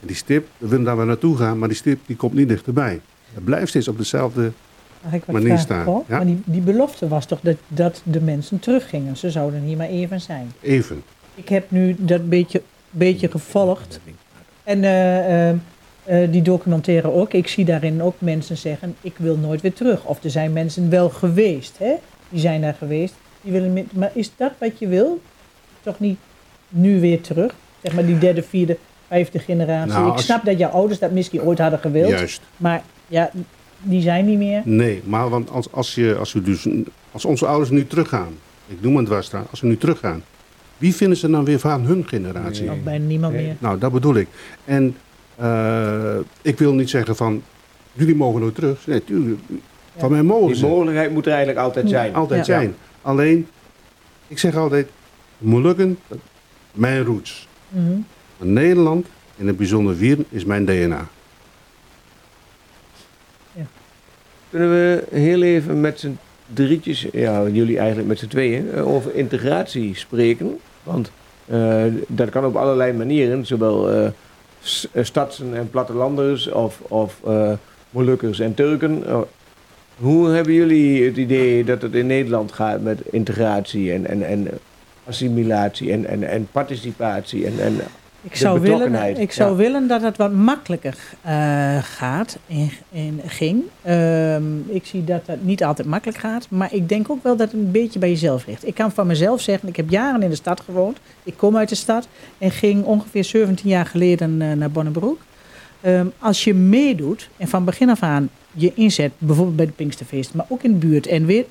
En die stip, we willen daar wel naartoe gaan, maar die stip die komt niet dichterbij. Het blijft steeds op dezelfde... Manier staan, ja. Maar die, die belofte was toch dat, dat de mensen teruggingen. Ze zouden hier maar even zijn. Even. Ik heb nu dat beetje, beetje gevolgd. En eh, eh, eh, die documentaire ook. Ik zie daarin ook mensen zeggen, ik wil nooit weer terug. Of er zijn mensen wel geweest, hè? Die zijn daar geweest. Die willen maar is dat wat je wil? Toch niet nu weer terug? Zeg maar die derde, vierde, vijfde generatie. Nou, ik als- snap dat jouw ouders dat misschien ooit hadden gewild. Juist. Maar ja, die zijn niet meer. Nee, maar want als, als, je, als, je dus, als onze ouders nu teruggaan, ik noem het dwarsstraat, als ze nu teruggaan, wie vinden ze dan weer van hun generatie? Nee. Of bijna niemand Nee. meer. Nou, dat bedoel ik. En eh, ik wil niet zeggen van, jullie mogen nooit terug. Nee, tuurlijk, van mij mogen Die mogelijkheid moet er eigenlijk altijd zijn. Altijd Ja. zijn. Alleen, ik zeg altijd, Molukken, mijn roots. Mhm. Maar Nederland, in het bijzonder Wieren, is mijn DNA. Kunnen we heel even met z'n drietjes, ja, jullie eigenlijk met z'n tweeën, eh, over integratie spreken? Want eh, dat kan op allerlei manieren, zowel eh, stadsen en plattelanders of, of Molukkers en Turken. Hoe hebben jullie het idee dat het in Nederland gaat met integratie en, en, en assimilatie en, en, en participatie en, en Ik zou, willen, ik zou ja. willen dat het wat makkelijker eh, gaat en, en ging. Ehm, ik zie dat het niet altijd makkelijk gaat. Maar ik denk ook wel dat het een beetje bij jezelf ligt. Ik kan van mezelf zeggen, ik heb jaren in de stad gewoond. Ik kom uit de stad en ging ongeveer 17 jaar geleden eh, naar Bonnebroek. Ehm, als je meedoet en van begin af aan je inzet, bijvoorbeeld bij de Pinksterfeest, maar ook in de buurt en weer,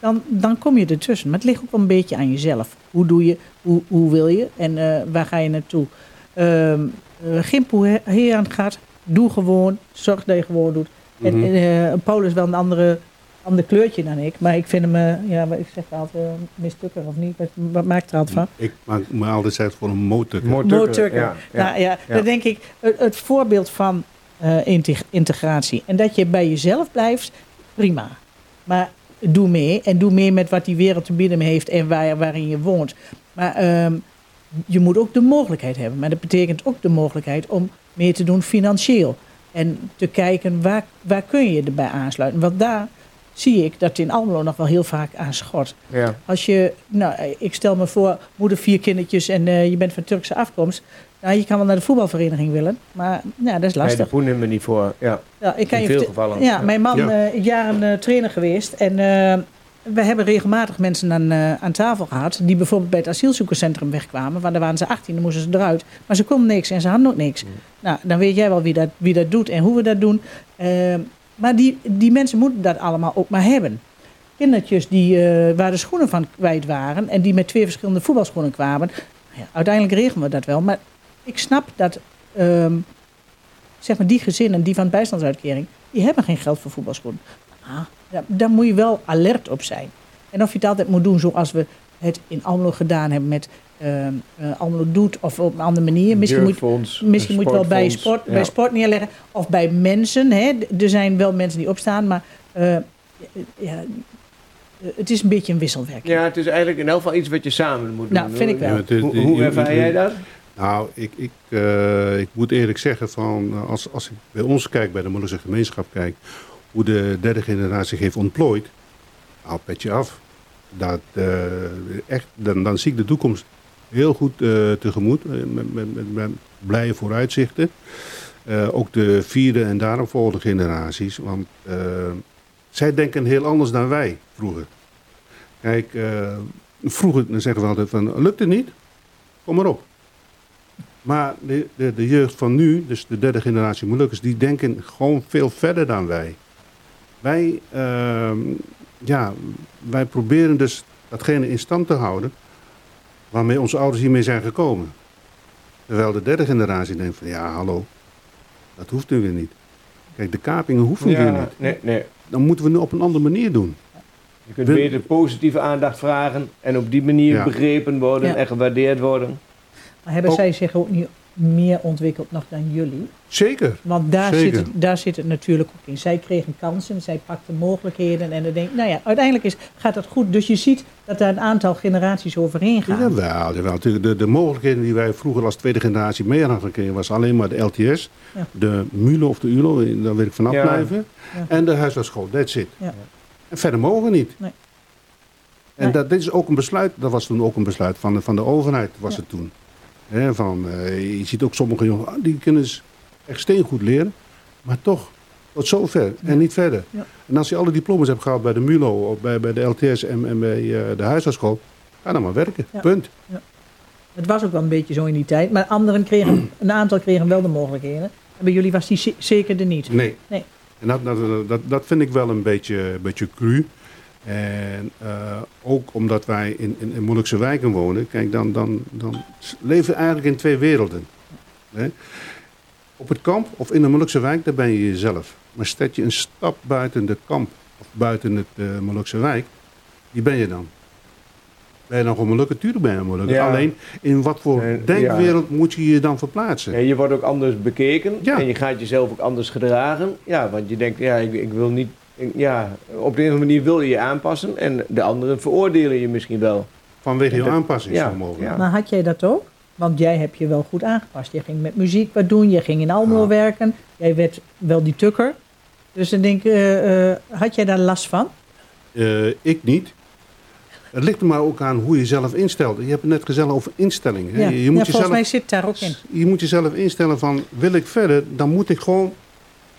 dan, dan kom je ertussen. Maar het ligt ook wel een beetje aan jezelf. Hoe doe je, hoe, hoe wil je en eh, waar ga je naartoe? Ehm uh, Gimpoe hier aan gaat, doe gewoon, zorg dat je gewoon doet. En Mhm. eh, Paul is wel een andere, ander kleurtje dan ik, maar ik vind hem, eh, ja, wat ik zeg altijd, uh, mistukker of niet, wat, wat maakt er altijd van? Ik maak me altijd uit voor een motor. Motorker. Ja, ja. Nou ja, ja. dan denk ik, het, het voorbeeld van eh, integ- integratie en dat je bij jezelf blijft, prima. Maar doe mee en doe mee met wat die wereld te bieden heeft en waar, waarin je woont. Maar ehm, je moet ook de mogelijkheid hebben. Maar dat betekent ook de mogelijkheid om mee te doen financieel. En te kijken waar, waar kun je erbij aansluiten. Want daar zie ik dat in Almelo nog wel heel vaak aan schort. Ja. Als je, nou, ik stel me voor, moeder vier kindertjes en eh, je bent van Turkse afkomst. Nou, je kan wel naar de voetbalvereniging willen, maar nou, dat is Nee, lastig. daar poenen we niet voor. Ja. Ja, ik kan In je veel gevallen. Ja, mijn man Ja. eh, jaren eh, trainer geweest. En we hebben regelmatig mensen aan, eh, aan tafel gehad. die bijvoorbeeld bij het asielzoekerscentrum wegkwamen. Want daar waren ze 18, dan moesten ze eruit. Maar ze konden niks en ze hadden ook niks. Nou, dan weet jij wel wie dat, wie dat doet en hoe we dat doen. Eh, maar die, die mensen moeten dat allemaal ook maar hebben. Kindertjes die, eh, waar de schoenen van kwijt waren. en die met twee verschillende voetbalschoenen kwamen. Nou ja, uiteindelijk regelen we dat wel. Maar ik snap dat. ehm, zeg maar die gezinnen die van bijstandsuitkering, die hebben geen geld voor voetbalschoenen. Ah, ja, daar moet je wel alert op zijn. En of je het altijd moet doen zoals we het in Almelo gedaan hebben met ehm eh, Almelo doet of op een andere manier. Misschien moet, misschien moet je wel bij sport, Ja. bij sport neerleggen of bij mensen. Hè. Er zijn wel mensen die opstaan, maar eh, ja, eh, het is een beetje een wisselwerking. Ja, het is eigenlijk in elk geval iets wat je samen moet doen. Nou, vind ik wel. Ja, het is- Hoe, ervaar jij dat? Nou, ik, ik, eh, ik moet eerlijk zeggen, van, als, als ik bij ons kijk, bij de Molukse gemeenschap kijk, hoe de derde generatie zich heeft ontplooid, haal petje af. Dat, eh, echt, dan, zie ik de toekomst heel goed eh, tegemoet, eh, met, met, met, blije vooruitzichten. Ook de vierde en daaropvolgende generaties, want zij denken heel anders dan wij vroeger. Kijk, vroeger dan zeggen we altijd van, lukt het niet? Kom maar op. Maar de, de, de jeugd van nu, dus de derde generatie Molukkers, die denken gewoon veel verder dan wij. Wij, ehm, ja, wij proberen dus datgene in stand te houden waarmee onze ouders hiermee zijn gekomen. Terwijl de derde generatie denkt van ja, hallo, dat hoeft nu weer niet. Kijk, de kapingen hoeven weer niet. nee, nee. Dan moeten we het op een andere manier doen. Je kunt beter positieve aandacht vragen en op die manier Ja. begrepen worden Ja. en gewaardeerd worden. Maar hebben Ook- zij zich ook niet meer ontwikkeld nog dan jullie. Zeker. Want daar, Zeker. zit het, daar zit het natuurlijk ook in. Zij kregen kansen, zij pakten mogelijkheden. En dan denk ik, nou ja, uiteindelijk is, gaat dat goed. Dus je ziet dat daar een aantal generaties overheen gaan. Jawel, jawel. Natuurlijk, De, de mogelijkheden die wij vroeger als tweede generatie mee hadden gekregen, was alleen maar de LTS, Ja. de MULO of de ULO, daar wil ik vanaf Ja. blijven, Ja. en de huisartsschool. That's it. Ja. En verder mogen we niet. Nee. En Nee. dat, dit is ook een besluit, dat was toen ook een besluit van de, van de overheid, was Ja. het toen. Van, eh, je ziet ook sommige jongens, ah, die kunnen echt steengoed leren, maar toch tot zover en niet verder. Ja. En als je alle diploma's hebt gehaald bij de MULO, of bij, bij de LTS en, en bij eh, de huisartsschool, ga dan maar werken. Ja. Punt. Het was ook wel een beetje zo in die tijd. Maar anderen kregen, een aantal kregen wel de mogelijkheden. En bij jullie was die ze- zeker er niet. Nee. Nee. En dat, dat, dat, dat vind ik wel een beetje, een beetje cru. En eh, ook omdat wij in, in, in moeilijkse wijken wonen, kijk, dan, dan, dan leven we eigenlijk in twee werelden. Hè? Op het kamp of in de moeilijkse wijk, daar ben je jezelf. Maar stel je een stap buiten de kamp of buiten het uh, moeilijkse wijk, wie ben je dan? Ben je dan gewoon Molukker? Tuurlijk ben je. Ja. Alleen, in wat voor En- denkwereld moet je je dan verplaatsen? Ja, je wordt ook anders bekeken en je gaat jezelf ook anders gedragen. Ja, want je denkt, ja, ik, ik wil niet... ja, op de een of andere manier wil je je aanpassen en de anderen veroordelen je misschien wel. Vanwege je Ja. aanpassingsvermogen. Ja. Maar had jij dat ook? Want jij hebt je wel goed aangepast. Je ging met muziek wat doen. Je ging in Almelo Ja. werken. Jij werd wel die tukker. Dus dan denk ik, eh, eh, had jij daar last van? Eh, ik niet. Het ligt er maar ook aan hoe je jezelf instelt. Je hebt het net gezegd over instellingen. hè. Ja, Je, je ja moet volgens jezelf, mij zit daar ook in. je moet jezelf instellen van, wil ik verder, dan moet ik gewoon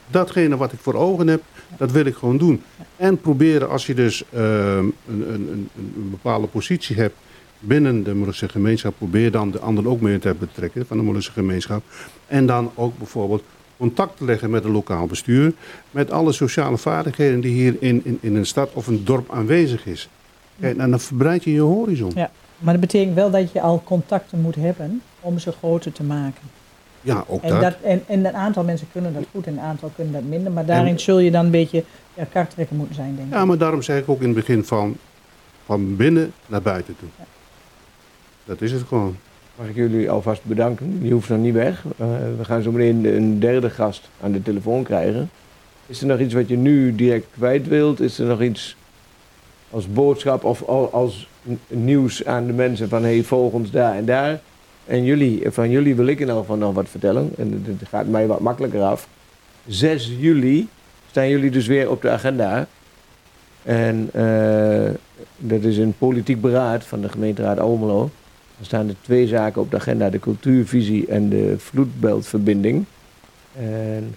datgene wat ik voor ogen heb, dat wil ik gewoon doen. En proberen als je dus ehm, een, een, een, een bepaalde positie hebt binnen de Molukse gemeenschap, probeer dan de anderen ook mee te betrekken van de Molukse gemeenschap. En dan ook bijvoorbeeld contact te leggen met het lokaal bestuur, met alle sociale vaardigheden die hier in, in, in een stad of een dorp aanwezig is. En dan verbreid je je horizon. Ja. Maar dat betekent wel dat je al contacten moet hebben om ze groter te maken. Ja, ook En, dat. dat, en, en een aantal mensen kunnen dat goed en een aantal kunnen dat minder. Maar daarin zul je dan een beetje ja, karttrekker moeten zijn, denk ik. Ja, maar daarom zeg ik ook in het begin van, van binnen naar buiten toe. Dat is het gewoon. Mag ik jullie alvast bedanken. Je hoeft nog niet weg. Eh, we gaan zo meteen een derde gast aan de telefoon krijgen. Is er nog iets wat je nu direct kwijt wilt? Is er nog iets als boodschap of al- als nieuws aan de mensen van hey, volg ons daar en daar? En jullie, van jullie wil ik in elk geval nog wat vertellen. En het- gaat mij wat makkelijker af. 6 juli staan jullie dus weer op de agenda. En eh, dat is een politiek beraad van de gemeenteraad Almelo. Er staan er twee zaken op de agenda: de cultuurvisie en de vloedbeltverbinding. En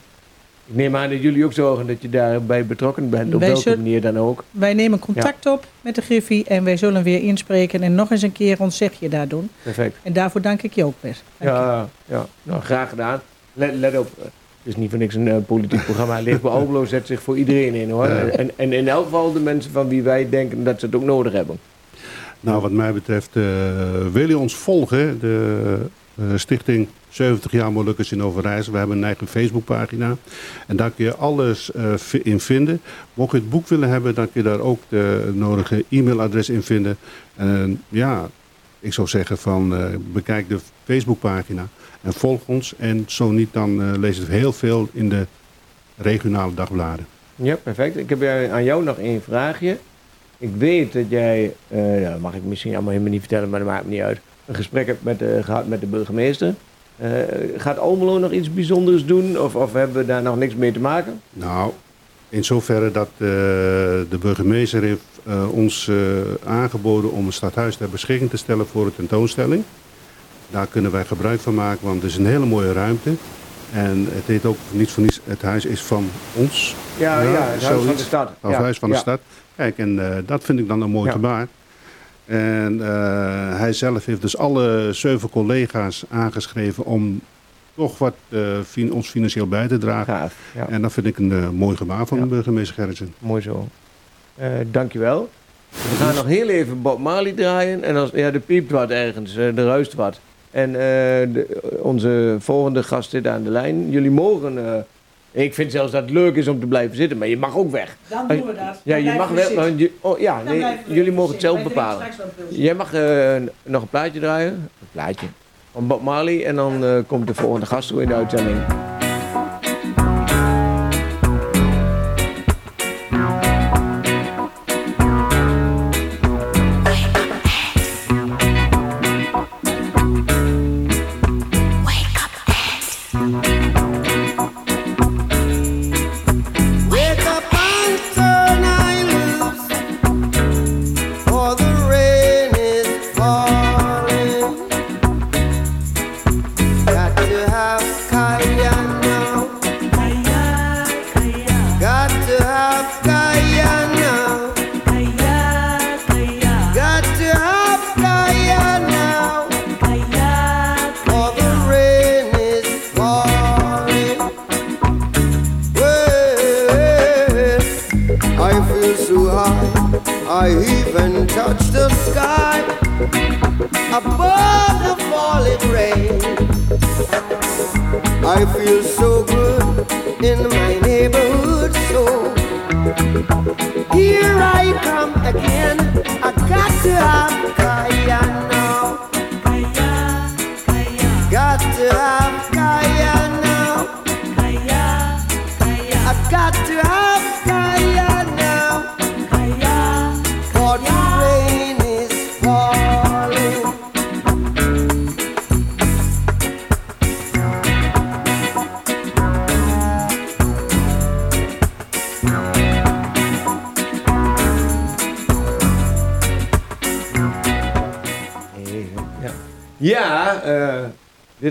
ik neem aan dat jullie ook zorgen dat je daarbij betrokken bent, op Wij welke zullen- manier dan ook. Wij nemen contact op met de Griffie en wij zullen weer inspreken en nog eens een keer ons zegje daar doen. Perfect. En daarvoor dank ik je ook best. Dank je. Ja, ja nou, graag gedaan. Let, let op, eh, het is niet voor niks een eh, politiek programma. Leefbaar Almelo zet zich voor iedereen in hoor. Ja. En, en in elk geval de mensen van wie wij denken dat ze het ook nodig hebben. Nou, wat mij betreft, eh, wil je ons volgen? De stichting 70 jaar Molukkers in Overijssel. We hebben een eigen Facebookpagina. En daar kun je alles eh, in vinden. Mocht je het boek willen hebben, dan kun je daar ook de nodige e-mailadres in vinden. En ja, ik zou zeggen van eh, bekijk de Facebookpagina en volg ons. En zo niet, dan eh, lees je heel veel in de regionale dagbladen. Ja, perfect. Ik heb aan jou nog één vraagje. Ik weet dat jij, eh, dat mag ik misschien allemaal helemaal niet vertellen, maar dat maakt me niet uit. Een gesprek hebt met de, gehad met de burgemeester. Eh, gaat Almelo nog iets bijzonders doen of, of hebben we daar nog niks mee te maken? Nou, in zoverre dat eh, de burgemeester heeft eh, ons eh, aangeboden om een stadhuis ter beschikking te stellen voor een tentoonstelling. Daar kunnen wij gebruik van maken, want het is een hele mooie ruimte. En het heet ook niet voor niets, het huis is van ons. Ja, Ja, ja, het huis van de stad. Of ja, huis van ja. de stad. Kijk, en eh, dat vind ik dan een mooi gebaar. En eh, hij zelf heeft dus alle zeven collega's aangeschreven om toch wat eh, fin- ons financieel bij te dragen. Gaaf. Ja, En dat vind ik een eh, mooi gebaar van Ja. de burgemeester Gerritsen. mooi zo. Dankjewel. We gaan nog heel even Bob Marley draaien. En als, ja, er piept wat ergens, er ruist wat. En de- onze volgende gast zit aan de lijn. Jullie mogen... ik vind zelfs dat het leuk is om te blijven zitten, maar je mag ook weg. Dan doen we dat. Ja, je mag wel. oh, ja, nee, jullie mogen het zelf bepalen. Jij mag eh, nog een plaatje draaien. Een plaatje. van Bob Marley. En dan eh, komt de volgende gast toe in de uitzending.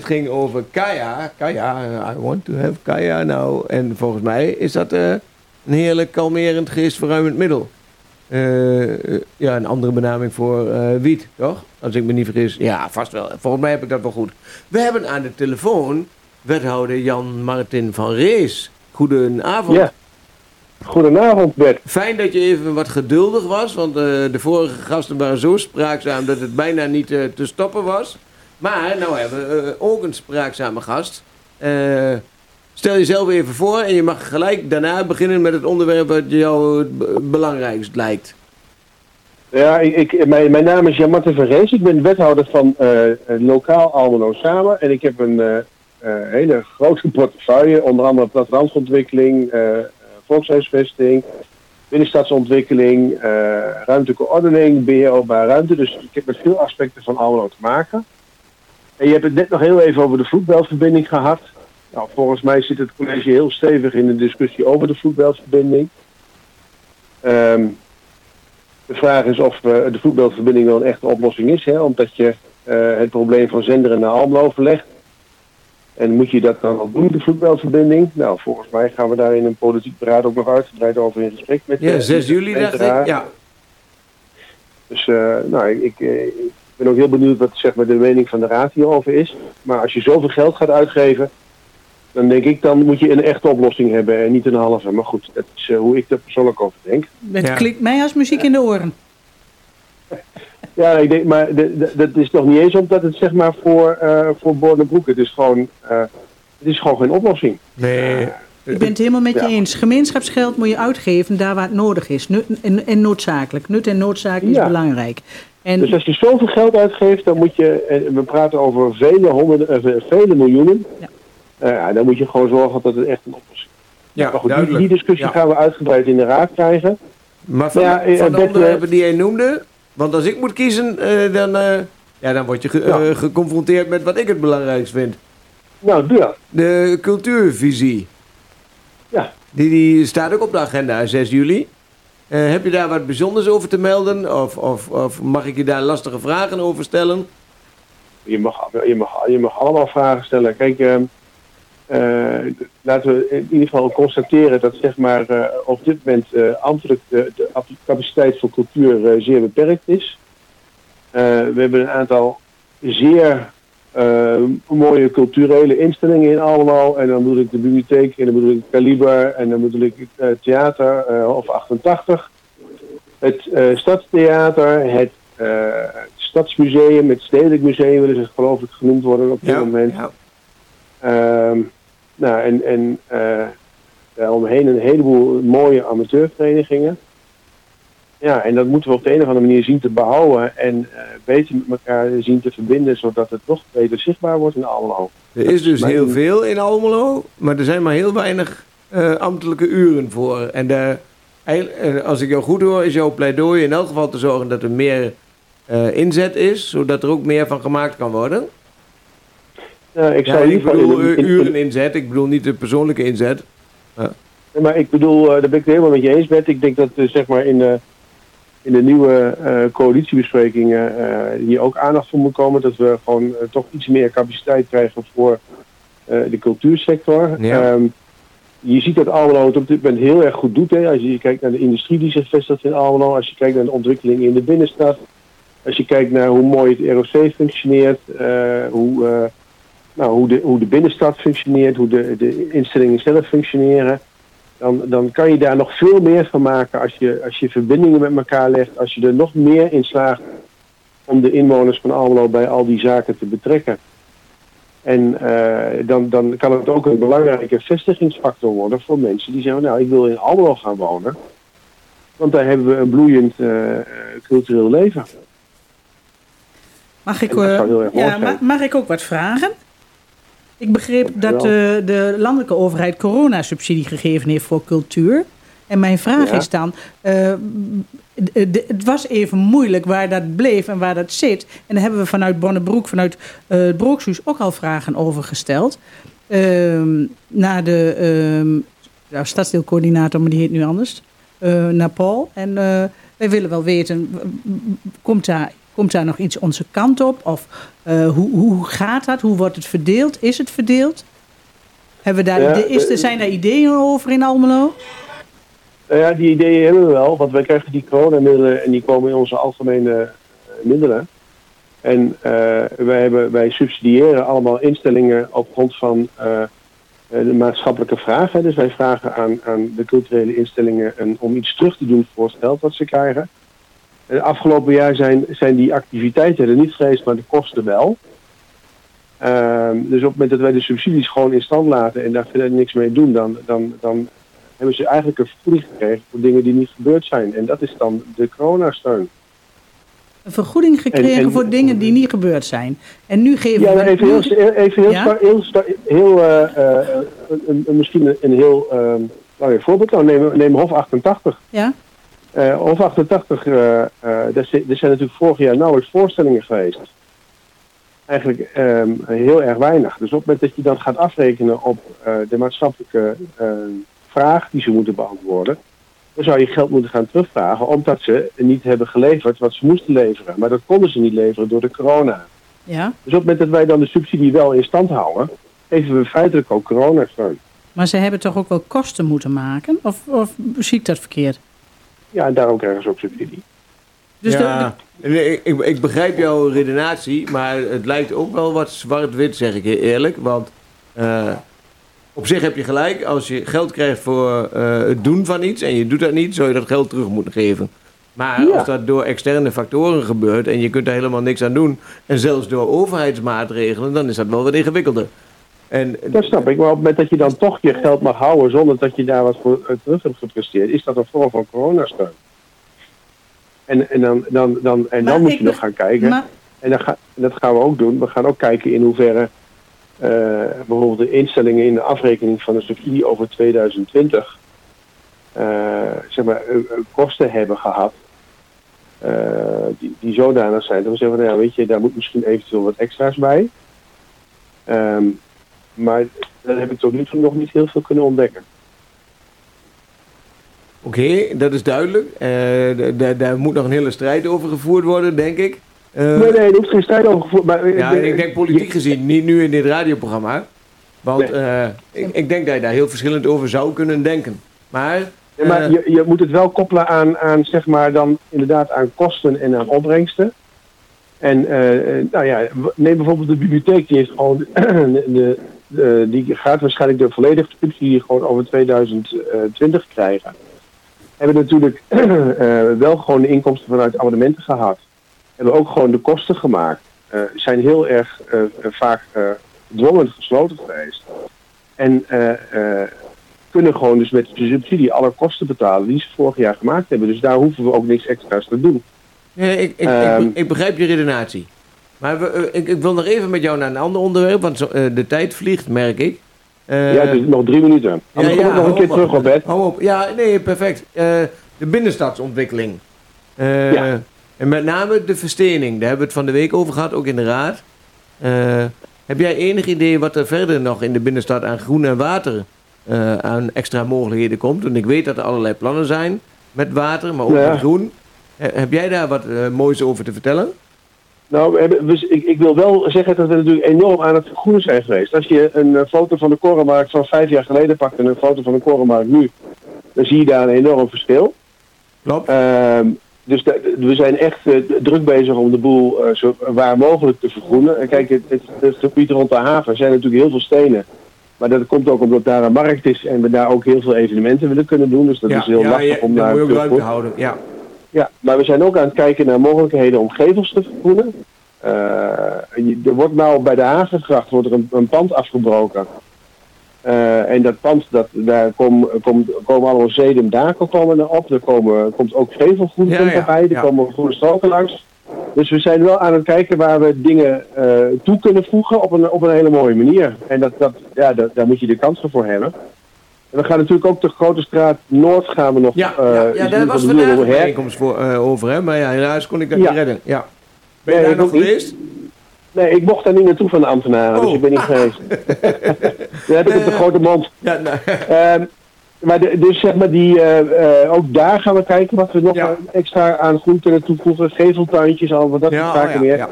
Ging over Kaya. Kaya, I want to have Kaya now. En volgens mij is dat eh, een heerlijk kalmerend geestverruimend middel. Eh, eh, ja, een andere benaming voor wiet, toch? Als ik me niet vergis. Ja, vast wel. Volgens mij heb ik dat wel goed. We hebben aan de telefoon wethouder Jan Martin van Rees. Goedenavond. Ja. Goedenavond, Bert. Fijn dat je even wat geduldig was, want de vorige gasten waren zo spraakzaam dat het bijna niet te stoppen was. Maar nou hebben we eh, ook een spraakzame gast. Eh, stel jezelf even voor en je mag gelijk daarna beginnen met het onderwerp wat jou het be- belangrijkst lijkt. Ja, ik, ik- mijn, mijn naam is Jan-Martin van Rees. Ik ben wethouder van eh, lokaal Almelo Samen. En ik heb een hele grote portefeuille. Onder andere plattelandsontwikkeling, volkshuisvesting, binnenstadsontwikkeling, ruimtelijke ordening, beheer ruimte. Dus ik heb met veel aspecten van Almelo te maken. En je hebt het net nog heel even over de vloedbeltverbinding gehad. Nou, volgens mij zit het college heel stevig in de discussie over de vloedbeltverbinding. Ehm de vraag is of eh, de voetbalverbinding wel een echte oplossing is, hè, omdat je eh, het probleem van Zenderen naar Almelo verlegt. En moet je dat dan ook doen, de voetbalverbinding? Nou, volgens mij gaan we daar in een politiek beraad ook nog uitgebreid over in gesprek met Ja, eh, 6 juli de dacht ik. Ja. Dus eh, nou, ik, ik, eh, ik ben ook heel benieuwd wat zeg maar, de mening van de raad hierover is. Maar als je zoveel geld gaat uitgeven, dan denk ik, dan moet je een echte oplossing hebben en niet een halve. Maar goed, dat is eh, hoe ik er persoonlijk over denk. Het Ja. klinkt mij als muziek in de oren. Ja, ik denk, maar dat is nog niet eens omdat het zeg maar voor, eh voor Bordenbroek. Het is gewoon, eh, het is gewoon geen oplossing. Nee. Ik ben het helemaal met je Ja. eens. Gemeenschapsgeld moet je uitgeven daar waar het nodig is. Nut en, en noodzakelijk. Nut en noodzakelijk is Ja. belangrijk. En Dus als je zoveel geld uitgeeft, dan moet je, en we praten over vele honderden, eh, vele miljoenen. Ja. Eh, ja, dan moet je gewoon zorgen dat het echt een oplossing is. Ja, Maar goed, die, duidelijk. die discussie Ja. gaan we uitgebreid in de raad krijgen. Maar van, Ja, eh, van de onderwerpen die jij noemde, want als ik moet kiezen, eh, dan, eh, ja, dan word je ge- Ja. eh, geconfronteerd met wat ik het belangrijkst vind. Nou, doe dat. De cultuurvisie. Ja. Die, die staat ook op de agenda 6 juli. Eh, heb je daar wat bijzonders over te melden? Of, of, of mag ik je daar lastige vragen over stellen? Je mag, je mag, je mag allemaal vragen stellen. Kijk, ehm, eh, laten we in ieder geval constateren dat zeg maar, eh, op dit moment ambtelijk de, de capaciteit voor cultuur zeer beperkt is. We hebben een aantal zeer mooie culturele instellingen in Almelo. En dan bedoel ik de bibliotheek, en dan bedoel ik Kaliber, en dan bedoel ik het eh, theater eh, of 88. Het eh, Stadstheater, het eh, Stadsmuseum, het Stedelijk Museum, willen ze geloof ik genoemd worden op dit moment. ja. Ehm, nou, en, en eh daaromheen een heleboel mooie amateurverenigingen. Ja, en dat moeten we op de een of andere manier zien te behouden en eh, beter met elkaar zien te verbinden, zodat het nog beter zichtbaar wordt in Almelo. Er is dus heel veel in Almelo, maar er zijn maar heel weinig eh, ambtelijke uren voor. En daar, eh, als ik jou goed hoor, is jouw pleidooi in elk geval te zorgen dat er meer inzet is, zodat er ook meer van gemaakt kan worden. Nou, ik Ja, zou ik geval bedoel in uren inzet, ik bedoel niet de persoonlijke inzet. Nee, Maar ik bedoel, daar ben ik het helemaal met je eens, Bert. Ik denk dat zeg maar in in de nieuwe eh, coalitiebesprekingen eh, hier ook aandacht voor moet komen. Dat we gewoon eh, toch iets meer capaciteit krijgen voor de cultuursector. Ja. Ehm, je ziet dat Almelo het op dit moment heel erg goed doet. Hè. Als je kijkt naar de industrie die zich vestigt in Almelo. Als je kijkt naar de ontwikkeling in de binnenstad. Als je kijkt naar hoe mooi het ROC functioneert. hoe, nou, hoe, de, hoe de binnenstad functioneert. Hoe de, de instellingen zelf functioneren dan, dan kan je daar nog veel meer van maken als je, als je verbindingen met elkaar legt, als je er nog meer in slaagt om de inwoners van Almelo bij al die zaken te betrekken. En eh, dan, dan kan het ook een belangrijke vestigingsfactor worden voor mensen die zeggen, nou ik wil in Almelo gaan wonen. Want daar hebben we een bloeiend eh, cultureel leven. Mag ik, eh, ja, mag ik ook wat vragen? Ik begreep dat eh, de landelijke overheid coronasubsidie gegeven heeft voor cultuur. En mijn vraag Ja. is dan, eh, het was even moeilijk waar dat bleef en waar dat zit. En daar hebben we vanuit Bonnebroek, vanuit het Brooksuus ook al vragen over gesteld. Ehm, naar de ehm, ja, stadsdeelcoördinator, maar die heet nu anders. eh, naar Paul. En wij willen wel weten, komt daar, komt daar nog iets onze kant op? Of eh, hoe, hoe gaat dat? Hoe wordt het verdeeld? Is het verdeeld? Hebben we daar, Ja, ide- is, er eh, zijn daar ideeën over in Almelo? Nou ja, die ideeën hebben we wel, want wij krijgen die coronamiddelen en die komen in onze algemene eh, middelen. En eh, wij, hebben, wij subsidiëren allemaal instellingen op grond van eh, eh, de maatschappelijke vragen. Dus wij vragen aan, aan de culturele instellingen een, om iets terug te doen voor het geld wat ze krijgen. Het afgelopen jaar zijn, zijn die activiteiten er niet geweest, maar de kosten wel. Ehm, dus op het moment dat wij de subsidies gewoon in stand laten en daar verder niks mee doen, dan, dan, dan hebben ze eigenlijk een vergoeding gekregen voor dingen die niet gebeurd zijn. En dat is dan de coronasteun. Een vergoeding gekregen En- en- voor dingen die niet gebeurd zijn. En nu geven Ja, we... maar even heel, even heel, Ja? heel, heel eh, eh, een, een- misschien een, heel belangrijk voorbeeld. Nou, neem, neem Hof 88. ja? Eh, Hof 88, eh, eh, er zijn natuurlijk vorig jaar nauwelijks voorstellingen geweest. Eigenlijk ehm, heel erg weinig. Dus op het moment dat je dan gaat afrekenen op de maatschappelijke eh, vraag die ze moeten beantwoorden, dan zou je geld moeten gaan terugvragen, omdat ze niet hebben geleverd wat ze moesten leveren. Maar dat konden ze niet leveren door de corona. ja? Dus op het moment dat wij dan de subsidie wel in stand houden, geven we feitelijk ook coronasteun. Maar ze hebben toch ook wel kosten moeten maken? Of, of zie ik dat verkeerd? Ja, en daarom krijgen ze ook subsidie. Dus de- ja, ik, ik, ik begrijp jouw redenatie, maar het lijkt ook wel wat zwart-wit, zeg ik je eerlijk. Want eh, op zich heb je gelijk, als je geld krijgt voor eh, het doen van iets en je doet dat niet, zou je dat geld terug moeten geven. Maar Ja. als dat door externe factoren gebeurt en je kunt daar helemaal niks aan doen, en zelfs door overheidsmaatregelen, dan is dat wel wat ingewikkelder. En, Dat snap ik, maar op het moment dat je dan toch je geld mag houden zonder dat je daar wat voor eh, terug hebt gepresteerd, is dat een vorm van coronasteun. En, en dan, dan, dan, en Maar dan moet je nog gaan kijken. maar, En dat, ga, dat gaan we ook doen. We gaan ook kijken in hoeverre eh, bijvoorbeeld de instellingen in de afrekening van de subsidie over 2020 eh, zeg maar, kosten hebben gehad. eh, die, die zodanig zijn dat we zeggen, van, nou ja, weet je, daar moet misschien eventueel wat extra's bij. Ehm, maar daar heb ik tot nu toe nog niet heel veel kunnen ontdekken. Oké, dat is duidelijk. Eh, daar moet nog een hele strijd over gevoerd worden, denk ik. Eh, nee, nee, er hoeft geen strijd over gevoerd. Maar, eh, Ja, de- ik denk politiek gezien, niet nu in dit radioprogramma. Want Nee. ik, ik denk dat je daar heel verschillend over zou kunnen denken. Maar, Ja, maar je, je moet het wel koppelen aan, aan, zeg maar, dan inderdaad aan kosten en aan opbrengsten. En eh, eh, nou ja, neem bijvoorbeeld de bibliotheek, die heeft gewoon, de, die gaat waarschijnlijk de volledige subsidie gewoon over 2020 krijgen. Hebben natuurlijk eh, wel gewoon de inkomsten vanuit abonnementen gehad. Hebben ook gewoon de kosten gemaakt. Zijn heel erg vaak gedwongen gesloten geweest. En kunnen gewoon dus met de subsidie alle kosten betalen die ze vorig jaar gemaakt hebben. Dus daar hoeven we ook niks extra's te doen. Nee, ik, ik, Ehm. ik, ik begrijp je redenatie. Maar we, eh, ik, ik wil nog even met jou naar een ander onderwerp, want zo, eh, de tijd vliegt, merk ik. Eh, ja, dus nog drie minuten. Anders kom ik nog een keer op, terug. Robert. Hou op. Ja, nee, perfect. De binnenstadsontwikkeling. Ja. En met name de verstening. Daar hebben we het van de week over gehad, ook in de raad. Heb jij enig idee wat er verder nog in de binnenstad aan groen en water aan extra mogelijkheden komt? Want ik weet dat er allerlei plannen zijn met water, maar ook Ja. met groen. Eh, heb jij daar wat eh, moois over te vertellen? Nou, we hebben, we- ik, ik wil wel zeggen dat we natuurlijk enorm aan het vergroenen zijn geweest. Als je een eh, foto van de korenmarkt van vijf jaar geleden pakt en een foto van de korenmarkt nu, dan zie je daar een enorm verschil. Klopt. Ehm, dus we zijn echt druk bezig om de boel zo waar mogelijk te vergroenen. En kijk, het, het, het gebied rond de haven zijn natuurlijk heel veel stenen. Maar dat komt ook omdat daar een markt is en we daar ook heel veel evenementen willen kunnen doen. Dus dat is heel lastig ja, om daar te houden. Ja. Ja, maar we zijn ook aan het kijken naar mogelijkheden om gevels te vergroenen. Eh, er wordt nou bij de Havengracht wordt er een, een pand afgebroken. Eh, en dat pand, dat, daar kom, kom, komen allemaal zedemdaken komen er op. Er komen, komt ook gevelgroen Ja, ja, bij. Er ja. komen groene stroken langs. Dus we zijn wel aan het kijken waar we dingen eh, toe kunnen voegen op een, op een hele mooie manier. En dat, dat, ja, dat, daar moet je de kansen voor hebben. We gaan natuurlijk ook de grote straat Noord gaan we nog... Ja, eh, ja, ja in daar was vandaag een bijeenkomst voor, eh, over, hè? maar ja, helaas kon ik dat Ja. niet redden. Ja. Ben je Nee, daar nog geweest? Nee, ik mocht daar niet naartoe van de ambtenaren, dus Oh. ik ben niet geweest. Dan heb ik op de Eh. grote mond. Ja, nou, Ehm, maar de- dus zeg maar, die, eh, eh, ook daar gaan we kijken wat we nog Ja. extra aan groen kunnen toevoegen. Geveltuintjes, al wat dat soort ja, zaken oh ja, meer. ja.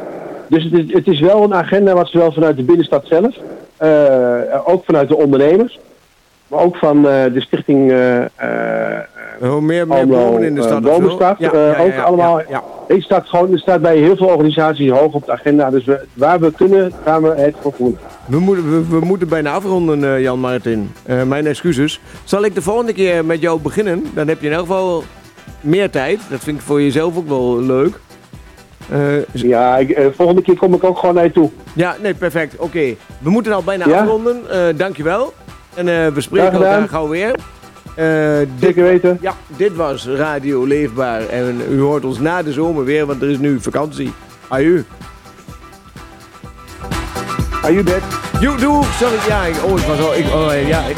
Dus het is, het is wel een agenda wat zowel vanuit de binnenstad zelf, eh, ook vanuit de ondernemers, maar ook van eh, de stichting eh, eh, Hoe meer, meer bomen in de stad. Bomenstad, Ja, ja, ook allemaal- het staat gewoon, het staat bij heel veel organisaties hoog op de agenda. Dus we, waar we kunnen, gaan we het vergroenen. We, moeten, we, we moeten bijna afronden, Jan Martin. Mijn excuses. Zal ik de volgende keer met jou beginnen? Dan heb je in elk geval meer tijd. Dat vind ik voor jezelf ook wel leuk. Ja, ik, volgende keer kom ik ook gewoon naar je toe. ja, nee, perfect. Oké. We moeten al bijna afronden. Dankjewel. En eh, we spreken elkaar gauw weer. Eh, dit, Zeker weten. ja, dit was Radio Leefbaar. En u hoort ons na de zomer weer, want er is nu vakantie. Aju. Back? Doe, doe. Sorry, ja, ik, oh, ik was al... Ik, oh, ja, ik,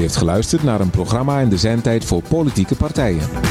heeft geluisterd naar een programma in de zendtijd voor politieke partijen.